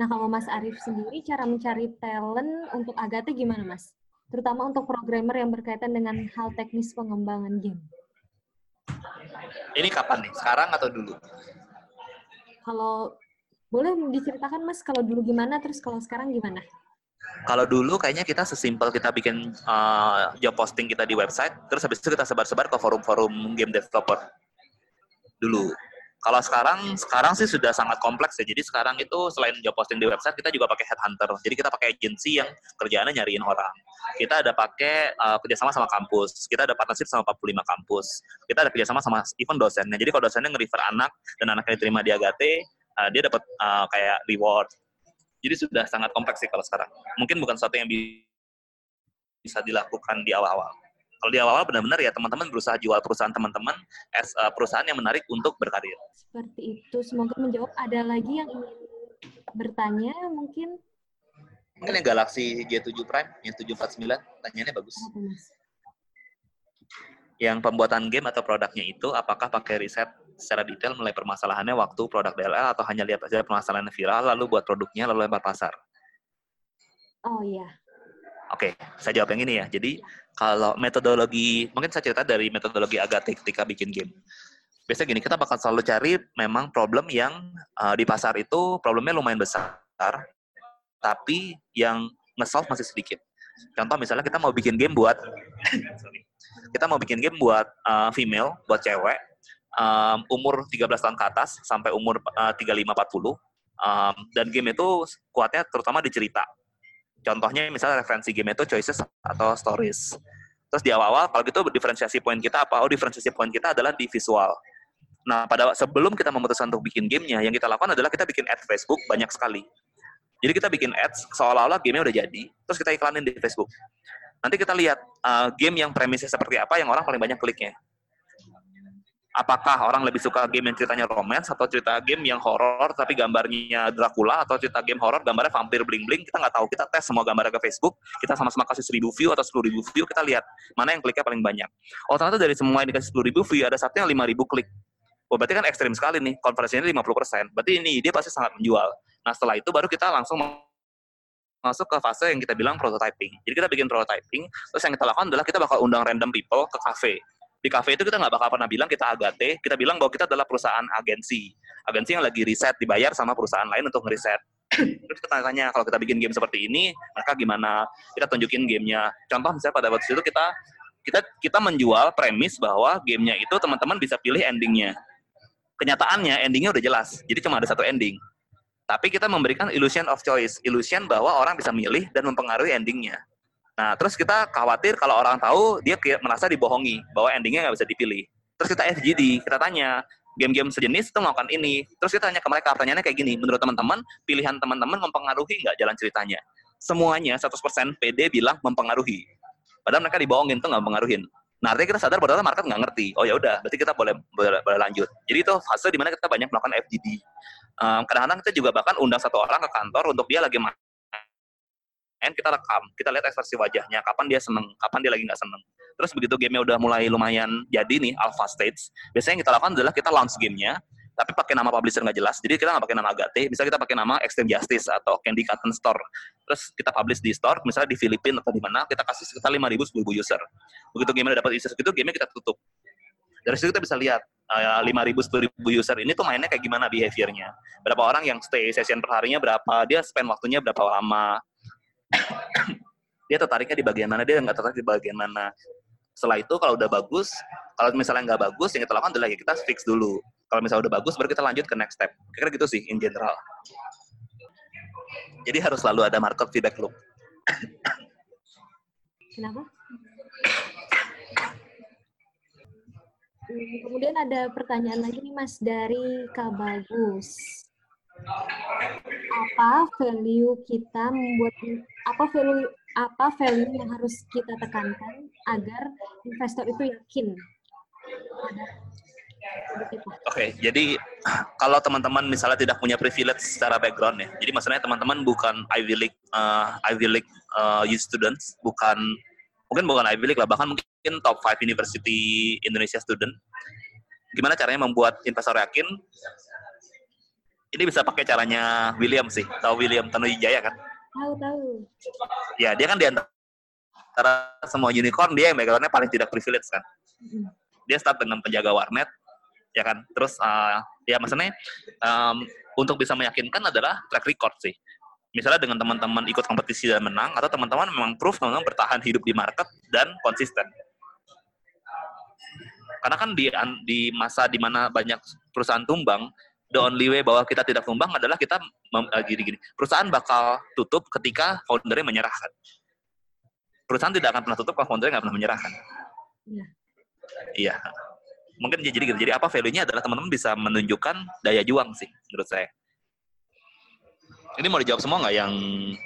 Nah, kalau Mas Arief sendiri, cara mencari talent untuk Agate gimana, Mas? Terutama untuk programmer yang berkaitan dengan hal teknis pengembangan game. Ini kapan nih? Sekarang atau dulu? Kalau boleh diceritakan, Mas, kalau dulu gimana, terus kalau sekarang gimana? Kalau dulu kayaknya kita sesimpel kita bikin uh, job posting kita di website, terus habis itu kita sebar-sebar ke forum-forum game developer. Dulu. Kalau sekarang, sekarang sih sudah sangat kompleks ya. Jadi sekarang itu selain job posting di website, kita juga pakai headhunter. Jadi kita pakai agensi yang kerjaannya nyariin orang. Kita ada pakai uh, kerjasama sama kampus. Kita ada partnership sama 45 kampus. Kita ada kerjasama sama even dosennya. Jadi kalau dosennya nge-refer anak dan anaknya diterima di Agate, uh, dia dapat uh, kayak reward. Jadi sudah sangat kompleks sih kalau sekarang. Mungkin bukan sesuatu yang bisa dilakukan di awal-awal. Kalau di awal-awal benar-benar ya teman-teman berusaha jual perusahaan teman-teman as uh, perusahaan yang menarik untuk berkarir. Seperti itu. Semoga menjawab. Ada lagi yang ingin bertanya mungkin? Mungkin yang Galaxy J7 Prime, yang 749, tanyanya bagus. Yang pembuatan game atau produknya itu, apakah pakai riset secara detail mulai permasalahannya waktu produk DLL atau hanya lihat saja permasalahan viral, lalu buat produknya, lalu lempar pasar? Oh iya. Oke, saya jawab yang ini ya. Jadi kalau metodologi, mungkin saya cerita dari metodologi Agate ketika bikin game. Biasanya gini, kita bakal selalu cari memang problem yang uh, di pasar itu problemnya lumayan besar, tapi yang nge-solve masih sedikit. Contoh misalnya kita mau bikin game buat, (laughs) kita mau bikin game buat uh, female, buat cewek, um, umur 13 tahun ke atas sampai umur uh, 35-40, um, dan game itu kuatnya terutama di cerita Contohnya misalnya referensi game itu choices atau stories. Terus di awal-awal kalau gitu diferensiasi poin kita apa? Oh diferensiasi poin kita adalah di visual. Nah pada sebelum kita memutuskan untuk bikin gamenya, yang kita lakukan adalah kita bikin ad Facebook banyak sekali. Jadi kita bikin ads seolah-olah gamenya udah jadi, terus kita iklanin di Facebook. Nanti kita lihat uh, game yang premisnya seperti apa yang orang paling banyak kliknya apakah orang lebih suka game yang ceritanya romance atau cerita game yang horor tapi gambarnya Dracula atau cerita game horor gambarnya vampir bling bling kita nggak tahu. Kita tes semua gambarnya ke Facebook. Kita sama-sama kasih seribu view atau sepuluh ribu view. Kita lihat mana yang kliknya paling banyak. Oh ternyata dari semua yang dikasih sepuluh ribu view ada satu yang lima ribu klik. Oh berarti kan ekstrim sekali nih. Konversinya 50% berarti ini dia pasti sangat menjual. Nah setelah itu baru kita langsung masuk ke fase yang kita bilang prototyping. Jadi kita bikin prototyping, terus yang kita lakukan adalah kita bakal undang random people ke cafe di kafe itu kita nggak bakal pernah bilang kita Agate, kita bilang bahwa kita adalah perusahaan agensi. Agensi yang lagi riset, dibayar sama perusahaan lain untuk ngeriset. Terus kita tanya, kalau kita bikin game seperti ini, maka gimana? Kita tunjukin gamenya. Contoh misalnya pada waktu itu kita kita kita menjual premis bahwa gamenya itu teman-teman bisa pilih endingnya. Kenyataannya endingnya udah jelas, jadi cuma ada satu ending. Tapi kita memberikan illusion of choice, illusion bahwa orang bisa milih dan mempengaruhi endingnya. Nah, terus kita khawatir kalau orang tahu dia merasa dibohongi bahwa endingnya nggak bisa dipilih. Terus kita FGD, kita tanya game-game sejenis itu melakukan ini. Terus kita tanya ke mereka, pertanyaannya kayak gini, menurut teman-teman, pilihan teman-teman mempengaruhi nggak jalan ceritanya? Semuanya 100% PD bilang mempengaruhi. Padahal mereka dibohongin tuh nggak mempengaruhin. Nah, artinya kita sadar bahwa market nggak ngerti. Oh ya udah, berarti kita boleh, boleh, boleh lanjut. Jadi itu fase di mana kita banyak melakukan FGD. Um, kadang-kadang kita juga bahkan undang satu orang ke kantor untuk dia lagi main kita rekam, kita lihat ekspresi wajahnya, kapan dia seneng, kapan dia lagi nggak seneng. Terus begitu gamenya udah mulai lumayan jadi nih alpha stage, biasanya yang kita lakukan adalah kita launch gamenya, tapi pakai nama publisher nggak jelas. Jadi kita nggak pakai nama Agate, bisa kita pakai nama Extreme Justice atau Candy Cotton Store. Terus kita publish di store, misalnya di Filipina atau di mana, kita kasih sekitar 5.000 10.000 user. Begitu gamenya dapat user segitu, gamenya kita tutup. Dari situ kita bisa lihat uh, 5.000 10.000 user ini tuh mainnya kayak gimana behaviornya. Berapa orang yang stay session perharinya berapa, dia spend waktunya berapa lama, dia tertariknya di bagian mana, dia nggak tertarik di bagian mana. Setelah itu kalau udah bagus, kalau misalnya nggak bagus, yang kita lakukan adalah ya kita fix dulu. Kalau misalnya udah bagus, baru kita lanjut ke next step. Kira-kira gitu sih, in general. Jadi harus selalu ada market feedback loop. Kenapa? Hmm, kemudian ada pertanyaan lagi nih Mas dari Kak Bagus apa value kita membuat apa value apa value yang harus kita tekankan agar investor itu yakin? Pada Oke, okay, jadi (clears throat) kalau teman-teman misalnya tidak punya privilege secara background ya, jadi maksudnya teman-teman bukan Ivy League uh, Ivy League uh, youth students, bukan mungkin bukan Ivy League lah, bahkan mungkin top 5 university Indonesia student. Gimana caranya membuat investor yakin ini bisa pakai caranya William sih. Tahu William Tanujaya kan? Tahu, tahu. Ya, dia kan di antara semua unicorn dia yang backgroundnya paling tidak privilege kan. Dia start dengan penjaga warnet, ya kan. Terus uh, ya maksudnya um, untuk bisa meyakinkan adalah track record sih. Misalnya dengan teman-teman ikut kompetisi dan menang, atau teman-teman memang proof teman-teman bertahan hidup di market dan konsisten. Karena kan di di masa di mana banyak perusahaan tumbang, the only way bahwa kita tidak tumbang adalah kita uh, gini-gini. Perusahaan bakal tutup ketika foundernya menyerahkan. Perusahaan tidak akan pernah tutup kalau foundernya nggak pernah menyerahkan. Iya. Iya. Mungkin jadi gitu. Jadi apa value-nya adalah teman-teman bisa menunjukkan daya juang sih menurut saya. Ini mau dijawab semua nggak yang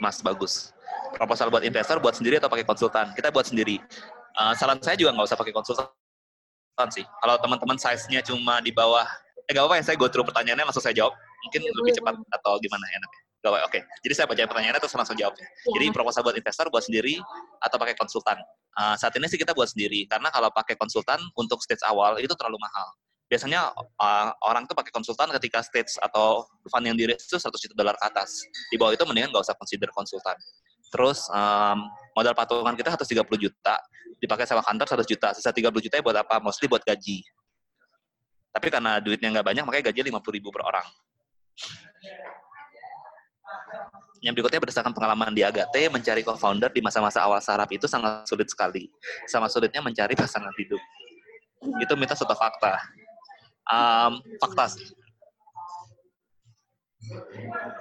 Mas Bagus? Proposal buat investor, buat sendiri atau pakai konsultan? Kita buat sendiri. Uh, saran saya juga nggak usah pakai konsultan sih. Kalau teman-teman size-nya cuma di bawah, eh nggak apa-apa ya, saya go through pertanyaannya langsung saya jawab. Mungkin ya, lebih cepat atau gimana enaknya. Gak apa, oke. Okay. Jadi saya baca pertanyaannya terus langsung jawab. Ya. Jadi proposal buat investor buat sendiri atau pakai konsultan? Uh, saat ini sih kita buat sendiri, karena kalau pakai konsultan untuk stage awal itu terlalu mahal biasanya uh, orang tuh pakai konsultan ketika stage atau fund yang di itu 100 juta dolar ke atas. Di bawah itu mendingan nggak usah consider konsultan. Terus um, modal patungan kita 130 juta, dipakai sama kantor 100 juta. Sisa 30 juta buat apa? Mostly buat gaji. Tapi karena duitnya nggak banyak, makanya gaji 50 ribu per orang. Yang berikutnya berdasarkan pengalaman di Agate, mencari co-founder di masa-masa awal startup itu sangat sulit sekali. Sama sulitnya mencari pasangan hidup. Itu mitos atau fakta? um, fakta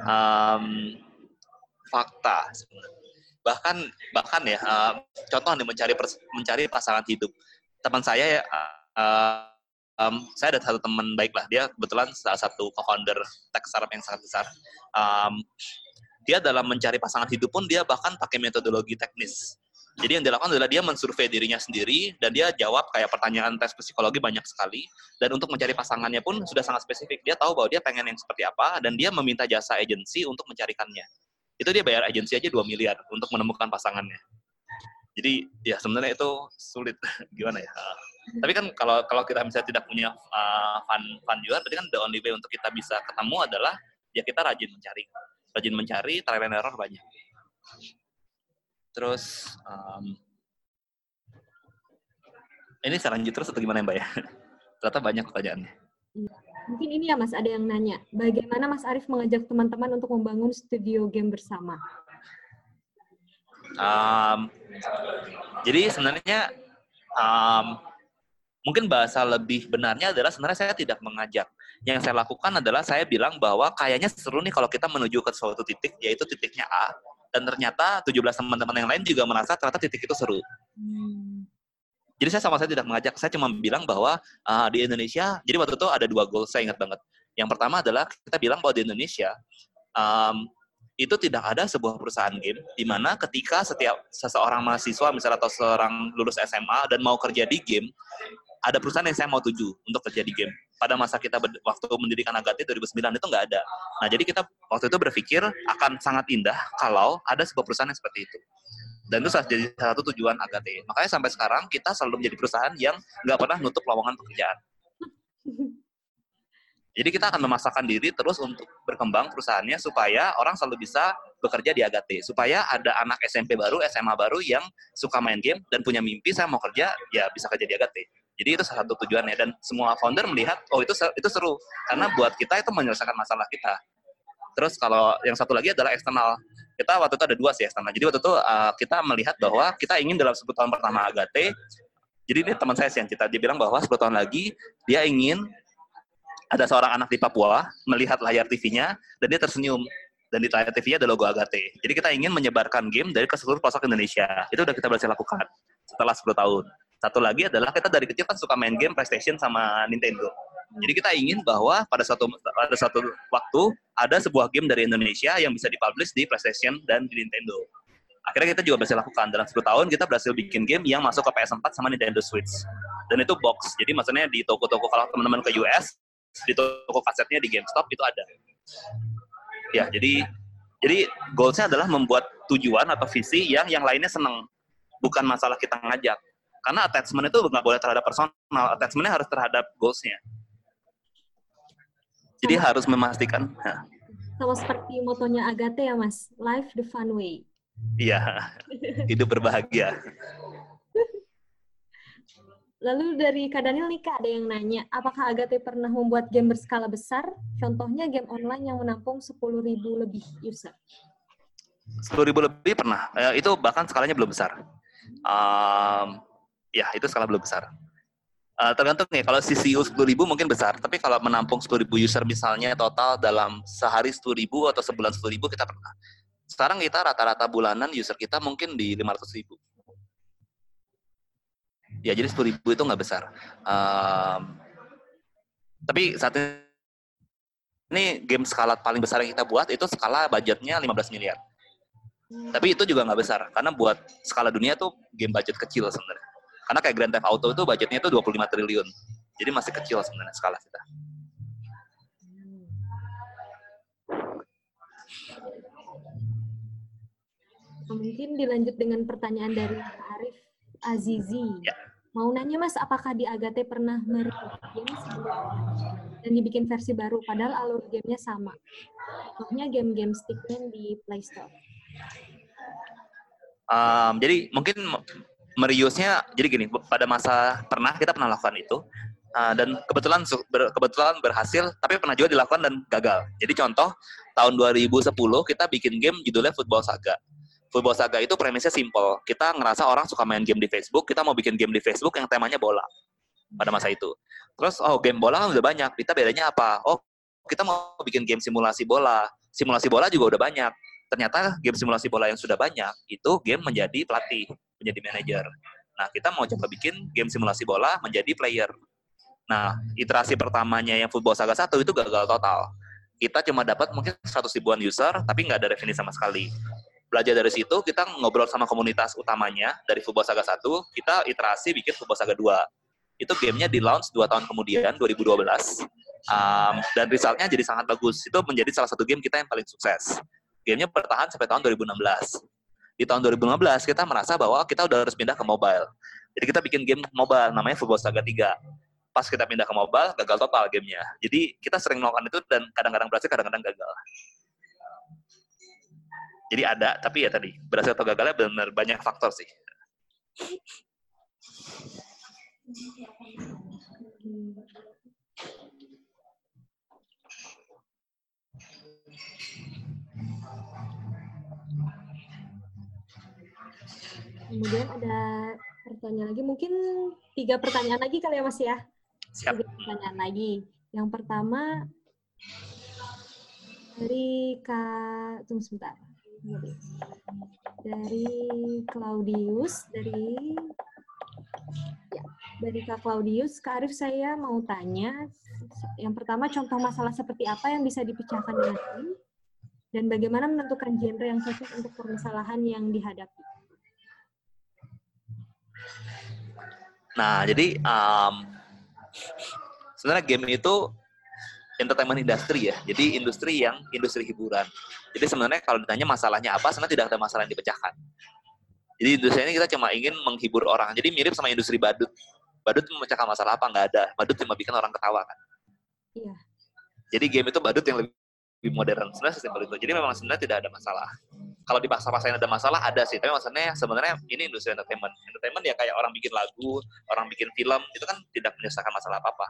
um, fakta bahkan bahkan ya uh, contoh nih mencari mencari pasangan hidup teman saya ya uh, um, saya ada satu teman baik lah dia kebetulan salah satu co-founder tech startup yang sangat besar um, dia dalam mencari pasangan hidup pun dia bahkan pakai metodologi teknis jadi yang dilakukan adalah dia mensurvei dirinya sendiri dan dia jawab kayak pertanyaan tes psikologi banyak sekali dan untuk mencari pasangannya pun sudah sangat spesifik. Dia tahu bahwa dia pengen yang seperti apa dan dia meminta jasa agensi untuk mencarikannya. Itu dia bayar agensi aja 2 miliar untuk menemukan pasangannya. Jadi ya sebenarnya itu sulit (laughs) gimana ya. Tapi kan kalau kalau kita misalnya tidak punya uh, fun fun juga, berarti kan the only way untuk kita bisa ketemu adalah ya kita rajin mencari. Rajin mencari, trial and error banyak. Terus um, ini saya lanjut terus atau gimana ya Mbak ya? (laughs) Ternyata banyak pertanyaannya. Iya. Mungkin ini ya Mas, ada yang nanya. Bagaimana Mas Arief mengajak teman-teman untuk membangun studio game bersama? Um, jadi sebenarnya um, mungkin bahasa lebih benarnya adalah sebenarnya saya tidak mengajak. Yang saya lakukan adalah saya bilang bahwa kayaknya seru nih kalau kita menuju ke suatu titik, yaitu titiknya A, dan ternyata 17 teman-teman yang lain juga merasa ternyata titik itu seru. Hmm. Jadi saya sama saya tidak mengajak, saya cuma bilang bahwa uh, di Indonesia, jadi waktu itu ada dua goal, saya ingat banget. Yang pertama adalah kita bilang bahwa di Indonesia um, itu tidak ada sebuah perusahaan game di mana ketika setiap seseorang mahasiswa misalnya atau seorang lulus SMA dan mau kerja di game, ada perusahaan yang saya mau tuju untuk kerja di game pada masa kita waktu mendirikan Agate 2009 itu nggak ada. Nah, jadi kita waktu itu berpikir akan sangat indah kalau ada sebuah perusahaan yang seperti itu. Dan itu salah satu tujuan Agate. Makanya sampai sekarang kita selalu menjadi perusahaan yang nggak pernah nutup lowongan pekerjaan. Jadi kita akan memasakkan diri terus untuk berkembang perusahaannya supaya orang selalu bisa bekerja di Agate. Supaya ada anak SMP baru, SMA baru yang suka main game dan punya mimpi saya mau kerja, ya bisa kerja di Agate. Jadi itu salah satu tujuannya dan semua founder melihat oh itu itu seru karena buat kita itu menyelesaikan masalah kita. Terus kalau yang satu lagi adalah eksternal. Kita waktu itu ada dua sih eksternal. Jadi waktu itu uh, kita melihat bahwa kita ingin dalam 10 tahun pertama Agate jadi ini teman saya sih yang cerita, dia bilang bahwa 10 tahun lagi dia ingin ada seorang anak di Papua melihat layar TV-nya dan dia tersenyum dan di layar TV-nya ada logo Agate. Jadi kita ingin menyebarkan game dari ke seluruh pelosok Indonesia. Itu udah kita berhasil lakukan setelah 10 tahun. Satu lagi adalah kita dari kecil kan suka main game PlayStation sama Nintendo. Jadi kita ingin bahwa pada suatu pada suatu waktu ada sebuah game dari Indonesia yang bisa dipublish di PlayStation dan di Nintendo. Akhirnya kita juga berhasil lakukan. Dalam 10 tahun kita berhasil bikin game yang masuk ke PS4 sama Nintendo Switch. Dan itu box. Jadi maksudnya di toko-toko kalau teman-teman ke US, di toko kasetnya di GameStop itu ada. Ya, jadi jadi goalsnya adalah membuat tujuan atau visi yang yang lainnya senang. Bukan masalah kita ngajak karena attachment itu nggak boleh terhadap personal, attachmentnya harus terhadap goalsnya. Jadi sama, harus memastikan. Sama seperti motonya Agate ya mas, life the fun way. Iya, (laughs) hidup berbahagia. Lalu dari Kak Daniel nih Kak, ada yang nanya, apakah Agate pernah membuat game berskala besar? Contohnya game online yang menampung 10.000 lebih user. 10.000 lebih pernah. Eh, itu bahkan skalanya belum besar. Um, ya itu skala belum besar. Uh, tergantung nih, kalau CCU 10 ribu mungkin besar, tapi kalau menampung 10 ribu user misalnya total dalam sehari 10 ribu atau sebulan 10 ribu kita pernah. Sekarang kita rata-rata bulanan user kita mungkin di 500 ribu. Ya, jadi 10 ribu itu nggak besar. Um, tapi saat ini game skala paling besar yang kita buat itu skala budgetnya 15 miliar. Tapi itu juga nggak besar, karena buat skala dunia tuh game budget kecil sebenarnya. Karena kayak Grand Theft Auto itu budgetnya itu 25 triliun. Jadi masih kecil sebenarnya skala kita. Mungkin dilanjut dengan pertanyaan dari Arif Azizi. Ya. Mau nanya Mas, apakah di Agate pernah mereview game dan dibikin versi baru, padahal alur gamenya sama? Contohnya game-game Stickman di Play Store. Um, jadi mungkin meriusnya jadi gini pada masa pernah kita pernah lakukan itu uh, dan kebetulan ber, kebetulan berhasil tapi pernah juga dilakukan dan gagal. Jadi contoh tahun 2010 kita bikin game judulnya Football Saga. Football Saga itu premisnya simple. Kita ngerasa orang suka main game di Facebook kita mau bikin game di Facebook yang temanya bola pada masa itu. Terus oh game bola kan udah banyak kita bedanya apa? Oh kita mau bikin game simulasi bola. Simulasi bola juga udah banyak. Ternyata game simulasi bola yang sudah banyak itu game menjadi pelatih menjadi manajer. Nah, kita mau coba bikin game simulasi bola menjadi player. Nah, iterasi pertamanya yang Football Saga 1 itu gagal total. Kita cuma dapat mungkin 100 ribuan user, tapi nggak ada revenue sama sekali. Belajar dari situ, kita ngobrol sama komunitas utamanya dari Football Saga 1, kita iterasi bikin Football Saga 2. Itu gamenya di launch 2 tahun kemudian, 2012. Um, dan resultnya jadi sangat bagus. Itu menjadi salah satu game kita yang paling sukses. Gamenya bertahan sampai tahun 2016 di tahun 2015 kita merasa bahwa kita udah harus pindah ke mobile. Jadi kita bikin game mobile namanya Football Saga 3. Pas kita pindah ke mobile, gagal total gamenya. Jadi kita sering melakukan itu dan kadang-kadang berhasil, kadang-kadang gagal. Jadi ada, tapi ya tadi, berhasil atau gagalnya benar banyak faktor sih. Kemudian ada pertanyaan lagi, mungkin tiga pertanyaan lagi kali ya Mas ya? Siap. Tiga pertanyaan lagi. Yang pertama dari Kak, tunggu sebentar. Dari Claudius, dari ya, dari Kak Claudius, Kak Arif saya mau tanya, yang pertama contoh masalah seperti apa yang bisa dipecahkan dengan ini, dan bagaimana menentukan genre yang cocok untuk permasalahan yang dihadapi. Nah, jadi um, sebenarnya game itu entertainment industry ya. Jadi industri yang industri hiburan. Jadi sebenarnya kalau ditanya masalahnya apa, sebenarnya tidak ada masalah yang dipecahkan. Jadi industri ini kita cuma ingin menghibur orang. Jadi mirip sama industri badut. Badut memecahkan masalah apa? Nggak ada. Badut cuma bikin orang ketawa kan. Iya. Jadi game itu badut yang lebih modern. Sebenarnya sesimpel itu. Jadi memang sebenarnya tidak ada masalah kalau di pasar-pasar ada masalah ada sih. Tapi maksudnya sebenarnya ini industri entertainment. Entertainment ya kayak orang bikin lagu orang bikin film itu kan tidak menyelesaikan masalah apa apa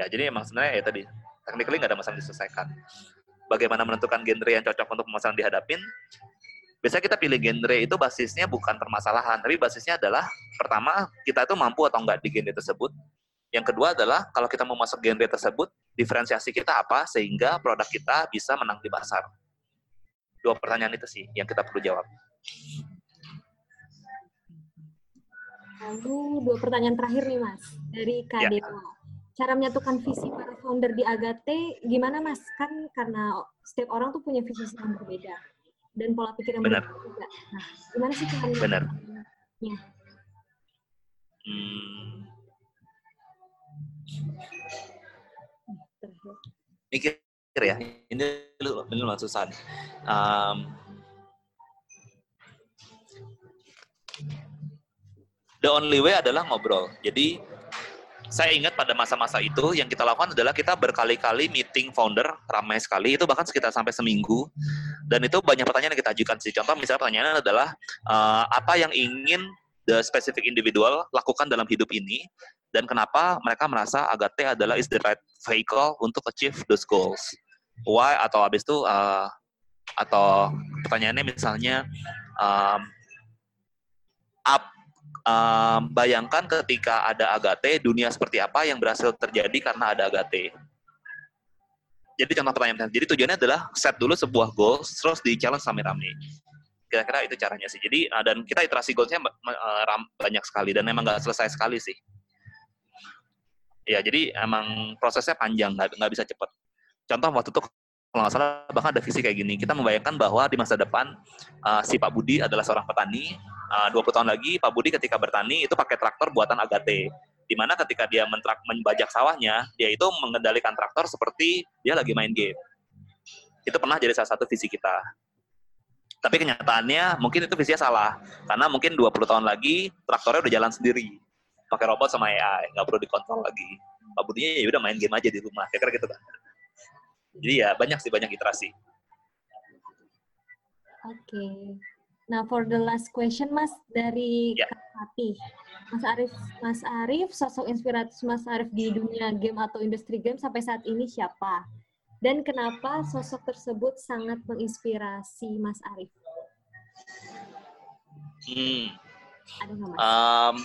ya jadi emang sebenarnya ya tadi technically nggak ada masalah diselesaikan. Bagaimana menentukan genre yang cocok untuk permasalahan dihadapin? Biasanya kita pilih genre itu basisnya bukan permasalahan tapi basisnya adalah pertama kita itu mampu atau enggak di genre tersebut. Yang kedua adalah kalau kita mau masuk genre tersebut diferensiasi kita apa sehingga produk kita bisa menang di pasar dua pertanyaan itu sih yang kita perlu jawab. Lalu dua pertanyaan terakhir nih Mas dari Kak ya. Cara menyatukan visi para founder di Agate gimana Mas? Kan karena setiap orang tuh punya visi yang berbeda dan pola pikir yang Benar. berbeda juga. Nah, gimana sih cara Benar. Ya. Hmm. Mikir ya? Ini ini lu susah um, the only way adalah ngobrol. Jadi saya ingat pada masa-masa itu yang kita lakukan adalah kita berkali-kali meeting founder ramai sekali. Itu bahkan sekitar sampai seminggu. Dan itu banyak pertanyaan yang kita ajukan sih. Contoh misalnya pertanyaannya adalah uh, apa yang ingin the specific individual lakukan dalam hidup ini? Dan kenapa mereka merasa Agate adalah is the right vehicle untuk achieve those goals. Why atau habis itu uh, atau pertanyaannya misalnya um, up um, bayangkan ketika ada Agate, dunia seperti apa yang berhasil terjadi karena ada Agate. Jadi contoh pertanyaan, jadi tujuannya adalah set dulu sebuah goals, terus di challenge rame-rame. Kira-kira itu caranya sih. Jadi uh, dan kita iterasi goalsnya uh, banyak sekali dan memang nggak selesai sekali sih. Ya, jadi emang prosesnya panjang, nggak bisa cepat. Contoh waktu itu kalau nggak salah bahkan ada visi kayak gini. Kita membayangkan bahwa di masa depan uh, si Pak Budi adalah seorang petani. Uh, 20 tahun lagi Pak Budi ketika bertani itu pakai traktor buatan Agate. Di mana ketika dia mentrak membajak sawahnya, dia itu mengendalikan traktor seperti dia lagi main game. Itu pernah jadi salah satu visi kita. Tapi kenyataannya mungkin itu visinya salah. Karena mungkin 20 tahun lagi traktornya udah jalan sendiri. Pakai robot sama AI, nggak perlu dikontrol lagi. Pak Budinya ya udah main game aja di rumah. Kira-kira gitu kan. Jadi ya banyak sih banyak iterasi. Oke. Okay. Nah, for the last question Mas dari yeah. Kak Mas Arif, Mas Arif, sosok inspiratif Mas Arif di dunia game atau industri game sampai saat ini siapa? Dan kenapa sosok tersebut sangat menginspirasi Mas Arif? Hmm. Ada nggak Mas? Um,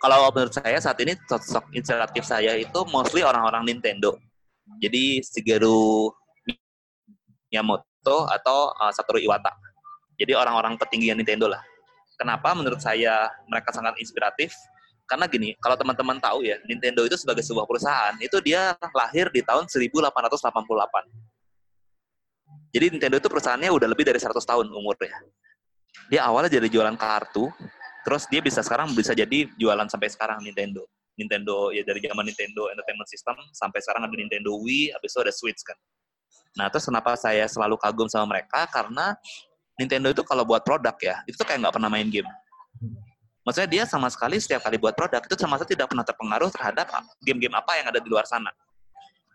kalau menurut saya saat ini sosok inspiratif saya itu mostly orang-orang Nintendo. Jadi Shigeru Miyamoto atau uh, Satoru Iwata. Jadi orang-orang petinggi Nintendo lah. Kenapa menurut saya mereka sangat inspiratif? Karena gini, kalau teman-teman tahu ya, Nintendo itu sebagai sebuah perusahaan, itu dia lahir di tahun 1888. Jadi Nintendo itu perusahaannya udah lebih dari 100 tahun umurnya. Dia awalnya jadi jualan kartu, terus dia bisa sekarang bisa jadi jualan sampai sekarang Nintendo. Nintendo ya dari zaman Nintendo Entertainment System sampai sekarang ada Nintendo Wii, habis itu ada Switch kan. Nah terus kenapa saya selalu kagum sama mereka karena Nintendo itu kalau buat produk ya itu tuh kayak nggak pernah main game. Maksudnya dia sama sekali setiap kali buat produk itu sama sekali tidak pernah terpengaruh terhadap game-game apa yang ada di luar sana.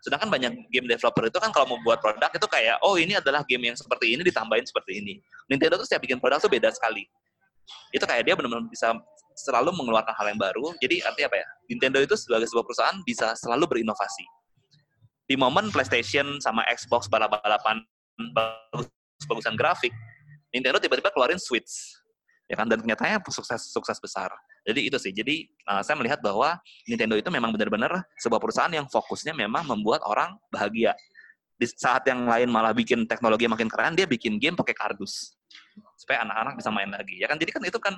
Sedangkan banyak game developer itu kan kalau mau buat produk itu kayak, oh ini adalah game yang seperti ini ditambahin seperti ini. Nintendo tuh setiap bikin produk tuh beda sekali. Itu kayak dia benar-benar bisa selalu mengeluarkan hal yang baru. Jadi artinya apa ya? Nintendo itu sebagai sebuah perusahaan bisa selalu berinovasi. Di momen PlayStation sama Xbox balap-balapan bagus-bagusan grafik, Nintendo tiba-tiba keluarin Switch. Ya kan dan ternyata sukses sukses besar. Jadi itu sih. Jadi uh, saya melihat bahwa Nintendo itu memang benar-benar sebuah perusahaan yang fokusnya memang membuat orang bahagia. Di saat yang lain malah bikin teknologi makin keren, dia bikin game pakai kardus supaya anak-anak bisa main lagi. Ya kan jadi kan itu kan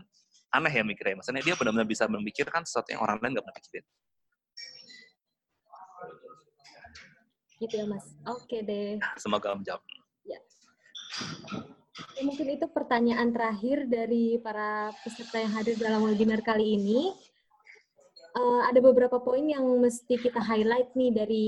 aneh ya mikirnya. Maksudnya dia benar-benar bisa memikirkan sesuatu yang orang lain nggak pernah pikirin. Gitu ya Mas. Oke deh. Semoga menjawab. Ya. ya. Mungkin itu pertanyaan terakhir dari para peserta yang hadir dalam webinar kali ini. Uh, ada beberapa poin yang mesti kita highlight nih dari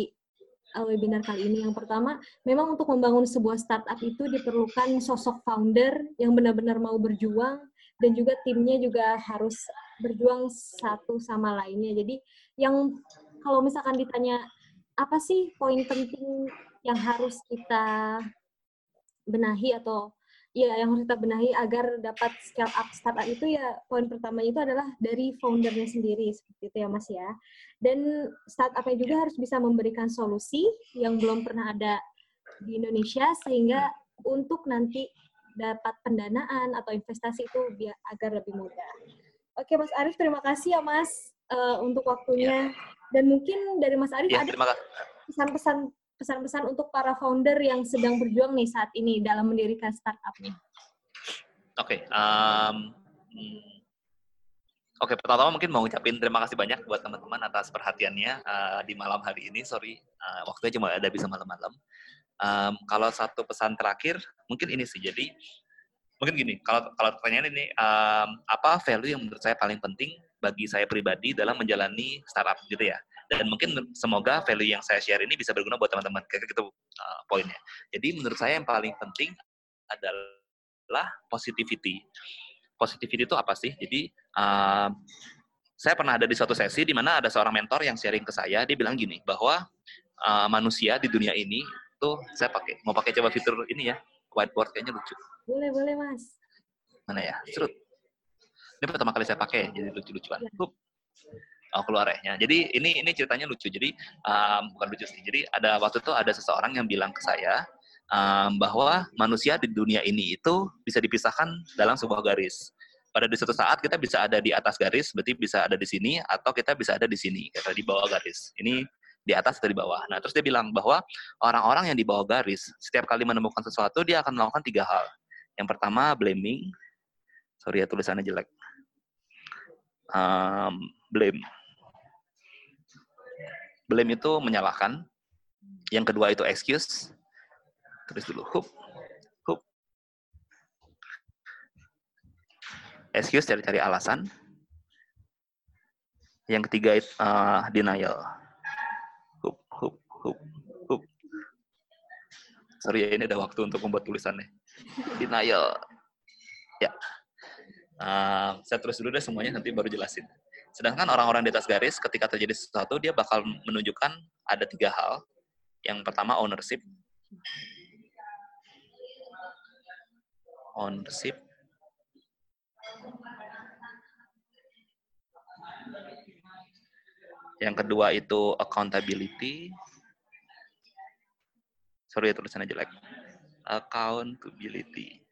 webinar kali ini. Yang pertama, memang untuk membangun sebuah startup itu diperlukan sosok founder yang benar-benar mau berjuang dan juga timnya juga harus berjuang satu sama lainnya. Jadi yang kalau misalkan ditanya apa sih poin penting yang harus kita benahi atau ya yang harus kita benahi agar dapat scale up startup itu ya poin pertamanya itu adalah dari foundernya sendiri seperti itu ya Mas ya. Dan startupnya juga harus bisa memberikan solusi yang belum pernah ada di Indonesia sehingga untuk nanti dapat pendanaan atau investasi itu biar agar lebih mudah. Oke Mas Arief, terima kasih ya Mas uh, untuk waktunya. Ya. Dan mungkin dari Mas Arief ya, ada pesan-pesan pesan-pesan untuk para founder yang sedang berjuang nih saat ini dalam mendirikan startupnya. Oke, okay, um, Oke, okay, pertama mungkin mau ngucapin terima kasih banyak buat teman-teman atas perhatiannya uh, di malam hari ini. Sorry, uh, waktunya cuma ada bisa malam-malam. Um, kalau satu pesan terakhir, mungkin ini sih. Jadi mungkin gini, kalau kalau pertanyaan ini um, apa value yang menurut saya paling penting bagi saya pribadi dalam menjalani startup gitu ya. Dan mungkin semoga value yang saya share ini bisa berguna buat teman-teman. Kayak gitu uh, poinnya. Jadi menurut saya yang paling penting adalah positivity. Positivity itu apa sih? Jadi uh, saya pernah ada di suatu sesi di mana ada seorang mentor yang sharing ke saya, dia bilang gini bahwa uh, manusia di dunia ini tuh saya pakai mau pakai coba fitur ini ya whiteboard kayaknya lucu boleh boleh mas mana ya serut ini pertama kali saya pakai jadi lucu-lucuan ya. Oh keluar ya jadi ini ini ceritanya lucu jadi um, bukan lucu sih jadi ada waktu itu ada seseorang yang bilang ke saya um, bahwa manusia di dunia ini itu bisa dipisahkan dalam sebuah garis pada di suatu saat kita bisa ada di atas garis, berarti bisa ada di sini, atau kita bisa ada di sini, kata di bawah garis. Ini di atas atau di bawah. Nah, terus dia bilang bahwa orang-orang yang di bawah garis, setiap kali menemukan sesuatu, dia akan melakukan tiga hal. Yang pertama, blaming. Sorry ya, tulisannya jelek. Um, blame. Blame itu menyalahkan. Yang kedua itu excuse. Tulis dulu, hoop. Hoop. Excuse cari-cari alasan. Yang ketiga itu uh, denial. Hoop, hoop, hoop, hoop. Sorry ya, ini ada waktu untuk membuat tulisannya. Denial. Ya. Uh, saya terus dulu deh semuanya, nanti baru jelasin. Sedangkan orang-orang di atas garis, ketika terjadi sesuatu, dia bakal menunjukkan ada tiga hal. Yang pertama, ownership. Ownership. Yang kedua itu accountability. Sorry ya tulisannya jelek. Accountability.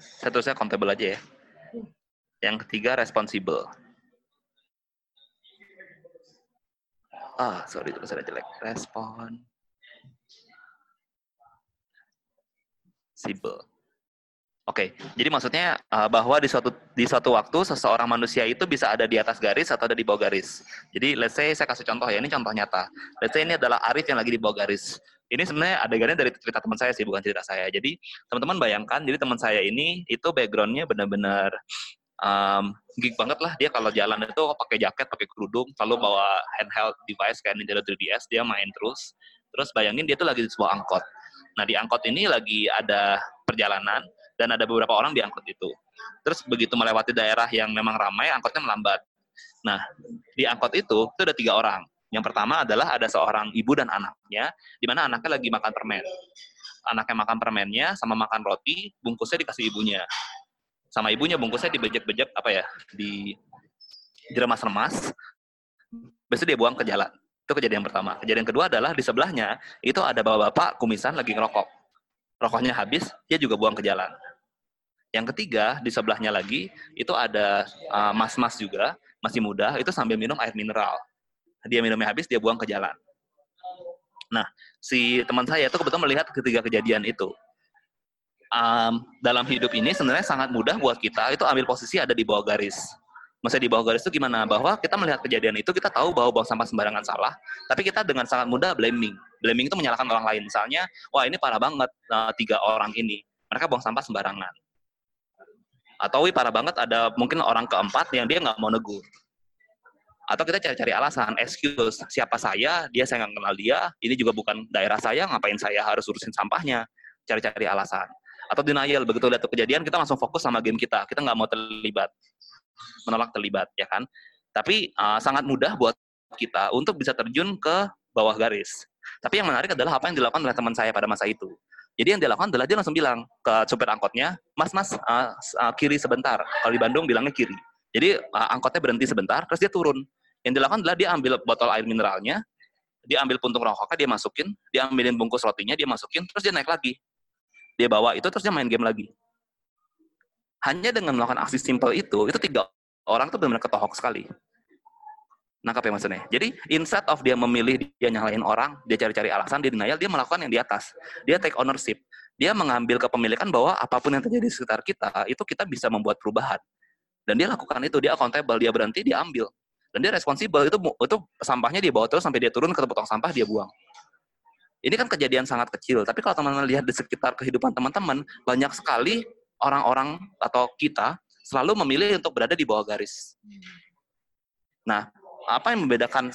Saya tulisnya accountable aja ya. Yang ketiga responsible. Ah, sorry tulisannya jelek. Respon. Sible. Oke, jadi maksudnya uh, bahwa di suatu di suatu waktu seseorang manusia itu bisa ada di atas garis atau ada di bawah garis. Jadi let's say saya kasih contoh ya, ini contoh nyata. Let's say ini adalah Arif yang lagi di bawah garis. Ini sebenarnya adegannya dari cerita teman saya sih, bukan cerita saya. Jadi teman-teman bayangkan, jadi teman saya ini itu backgroundnya benar-benar um, geek banget lah. Dia kalau jalan itu pakai jaket, pakai kerudung, selalu bawa handheld device kayak Nintendo 3DS, dia main terus. Terus bayangin dia tuh lagi di sebuah angkot. Nah di angkot ini lagi ada perjalanan dan ada beberapa orang di angkot itu. Terus begitu melewati daerah yang memang ramai, angkotnya melambat. Nah di angkot itu itu ada tiga orang. Yang pertama adalah ada seorang ibu dan anaknya, di mana anaknya lagi makan permen. Anaknya makan permennya sama makan roti, bungkusnya dikasih ibunya. Sama ibunya bungkusnya dibejek-bejek apa ya, di diremas-remas. Besok dia buang ke jalan. Itu kejadian pertama. Kejadian kedua adalah di sebelahnya itu ada bapak-bapak kumisan lagi ngerokok. Rokoknya habis, dia juga buang ke jalan. Yang ketiga, di sebelahnya lagi itu ada uh, mas-mas juga, masih muda, itu sambil minum air mineral. Dia minumnya habis, dia buang ke jalan. Nah, si teman saya itu kebetulan melihat ketiga kejadian itu. Um, dalam hidup ini sebenarnya sangat mudah buat kita itu ambil posisi ada di bawah garis. Maksudnya di bawah garis itu gimana? Bahwa kita melihat kejadian itu, kita tahu bahwa buang sampah sembarangan salah, tapi kita dengan sangat mudah blaming. Blaming itu menyalahkan orang lain. Misalnya, wah ini parah banget uh, tiga orang ini. Mereka buang sampah sembarangan. Atau wih parah banget ada mungkin orang keempat yang dia nggak mau negur. Atau kita cari-cari alasan, excuse, siapa saya, dia saya nggak kenal dia, ini juga bukan daerah saya, ngapain saya harus urusin sampahnya. Cari-cari alasan. Atau denial, begitu lihat kejadian, kita langsung fokus sama game kita. Kita nggak mau terlibat. Menolak terlibat ya kan? Tapi uh, sangat mudah buat kita untuk bisa terjun ke bawah garis. Tapi yang menarik adalah apa yang dilakukan oleh teman saya pada masa itu. Jadi yang dilakukan adalah dia langsung bilang ke supir angkotnya mas mas uh, uh, kiri sebentar. Kalau di Bandung bilangnya kiri. Jadi angkotnya berhenti sebentar terus dia turun yang dilakukan adalah dia ambil botol air mineralnya dia ambil puntung rokoknya dia masukin dia ambilin bungkus rotinya dia masukin terus dia naik lagi dia bawa itu terus dia main game lagi hanya dengan melakukan aksi simpel itu, itu tiga orang tuh benar-benar ketohok sekali. Nangkap ya maksudnya? Jadi, instead of dia memilih, dia nyalain orang, dia cari-cari alasan, dia denial, dia melakukan yang di atas. Dia take ownership. Dia mengambil kepemilikan bahwa apa pun yang terjadi di sekitar kita, itu kita bisa membuat perubahan. Dan dia lakukan itu, dia accountable, dia berhenti, dia ambil. Dan dia responsible, itu, itu sampahnya dia bawa terus sampai dia turun ke tempat sampah, dia buang. Ini kan kejadian sangat kecil, tapi kalau teman-teman lihat di sekitar kehidupan teman-teman, banyak sekali orang-orang atau kita selalu memilih untuk berada di bawah garis. Nah, apa yang membedakan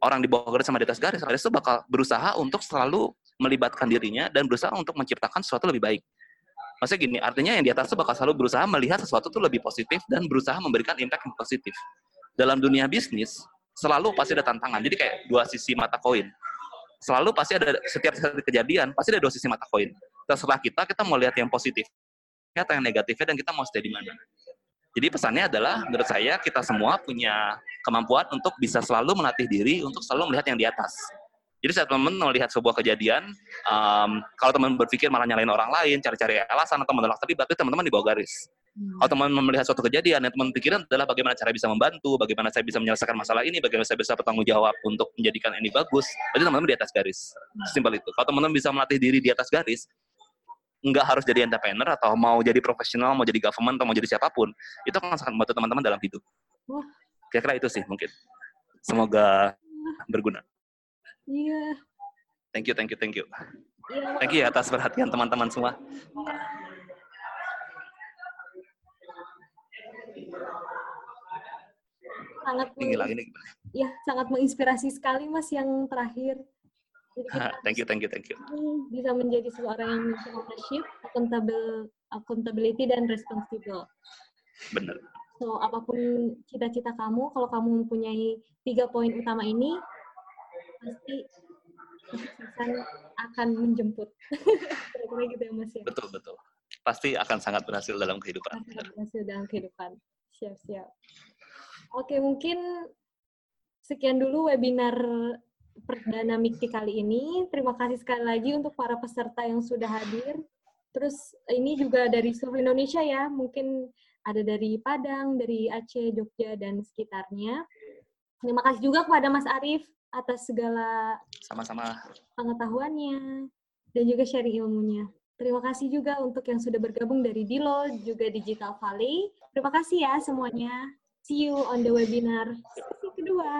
orang di bawah garis sama di atas garis? Garis itu bakal berusaha untuk selalu melibatkan dirinya dan berusaha untuk menciptakan sesuatu lebih baik. Maksudnya gini, artinya yang di atas itu bakal selalu berusaha melihat sesuatu itu lebih positif dan berusaha memberikan impact yang positif. Dalam dunia bisnis, selalu pasti ada tantangan. Jadi kayak dua sisi mata koin. Selalu pasti ada, setiap kejadian, pasti ada dua sisi mata koin. Terserah kita, kita mau lihat yang positif atau yang negatifnya dan kita mau stay di mana. Jadi pesannya adalah menurut saya kita semua punya kemampuan untuk bisa selalu melatih diri untuk selalu melihat yang di atas. Jadi saat teman melihat sebuah kejadian, um, kalau teman berpikir malah nyalain orang lain, cari-cari alasan atau menolak terlibat, itu teman-teman di bawah garis. Hmm. Kalau teman melihat suatu kejadian, yang teman pikirin adalah bagaimana cara bisa membantu, bagaimana saya bisa menyelesaikan masalah ini, bagaimana saya bisa bertanggung jawab untuk menjadikan ini bagus. Berarti teman-teman di atas garis. Simpel itu. Kalau teman-teman bisa melatih diri di atas garis, nggak harus jadi entrepreneur atau mau jadi profesional, mau jadi government atau mau jadi siapa pun, itu akan sangat membantu teman-teman dalam hidup. Kira-kira itu sih mungkin. Semoga berguna. Iya. Thank you, thank you, thank you. Iya. Thank you ya atas perhatian teman-teman semua. Sangat Ini ya sangat menginspirasi sekali Mas yang terakhir. Jadi kita thank you, thank you, thank you. Bisa menjadi seorang yang ownership, accountable, accountability dan responsible. Bener. So apa pun cita-cita kamu, kalau kamu mempunyai tiga poin utama ini, pasti kesuksesan akan menjemput. (laughs) Kira-kira gitu ya Mas ya. Betul, betul. Pasti akan sangat berhasil dalam kehidupan. Akan berhasil dalam kehidupan. Siap-siap. Oke, mungkin sekian dulu webinar perdana Mikti kali ini. Terima kasih sekali lagi untuk para peserta yang sudah hadir. Terus ini juga dari seluruh Indonesia ya, mungkin ada dari Padang, dari Aceh, Jogja, dan sekitarnya. Terima kasih juga kepada Mas Arief atas segala Sama-sama. pengetahuannya dan juga sharing ilmunya. Terima kasih juga untuk yang sudah bergabung dari Dilo, juga Digital Valley. Terima kasih ya semuanya. See you on the webinar sesi kedua.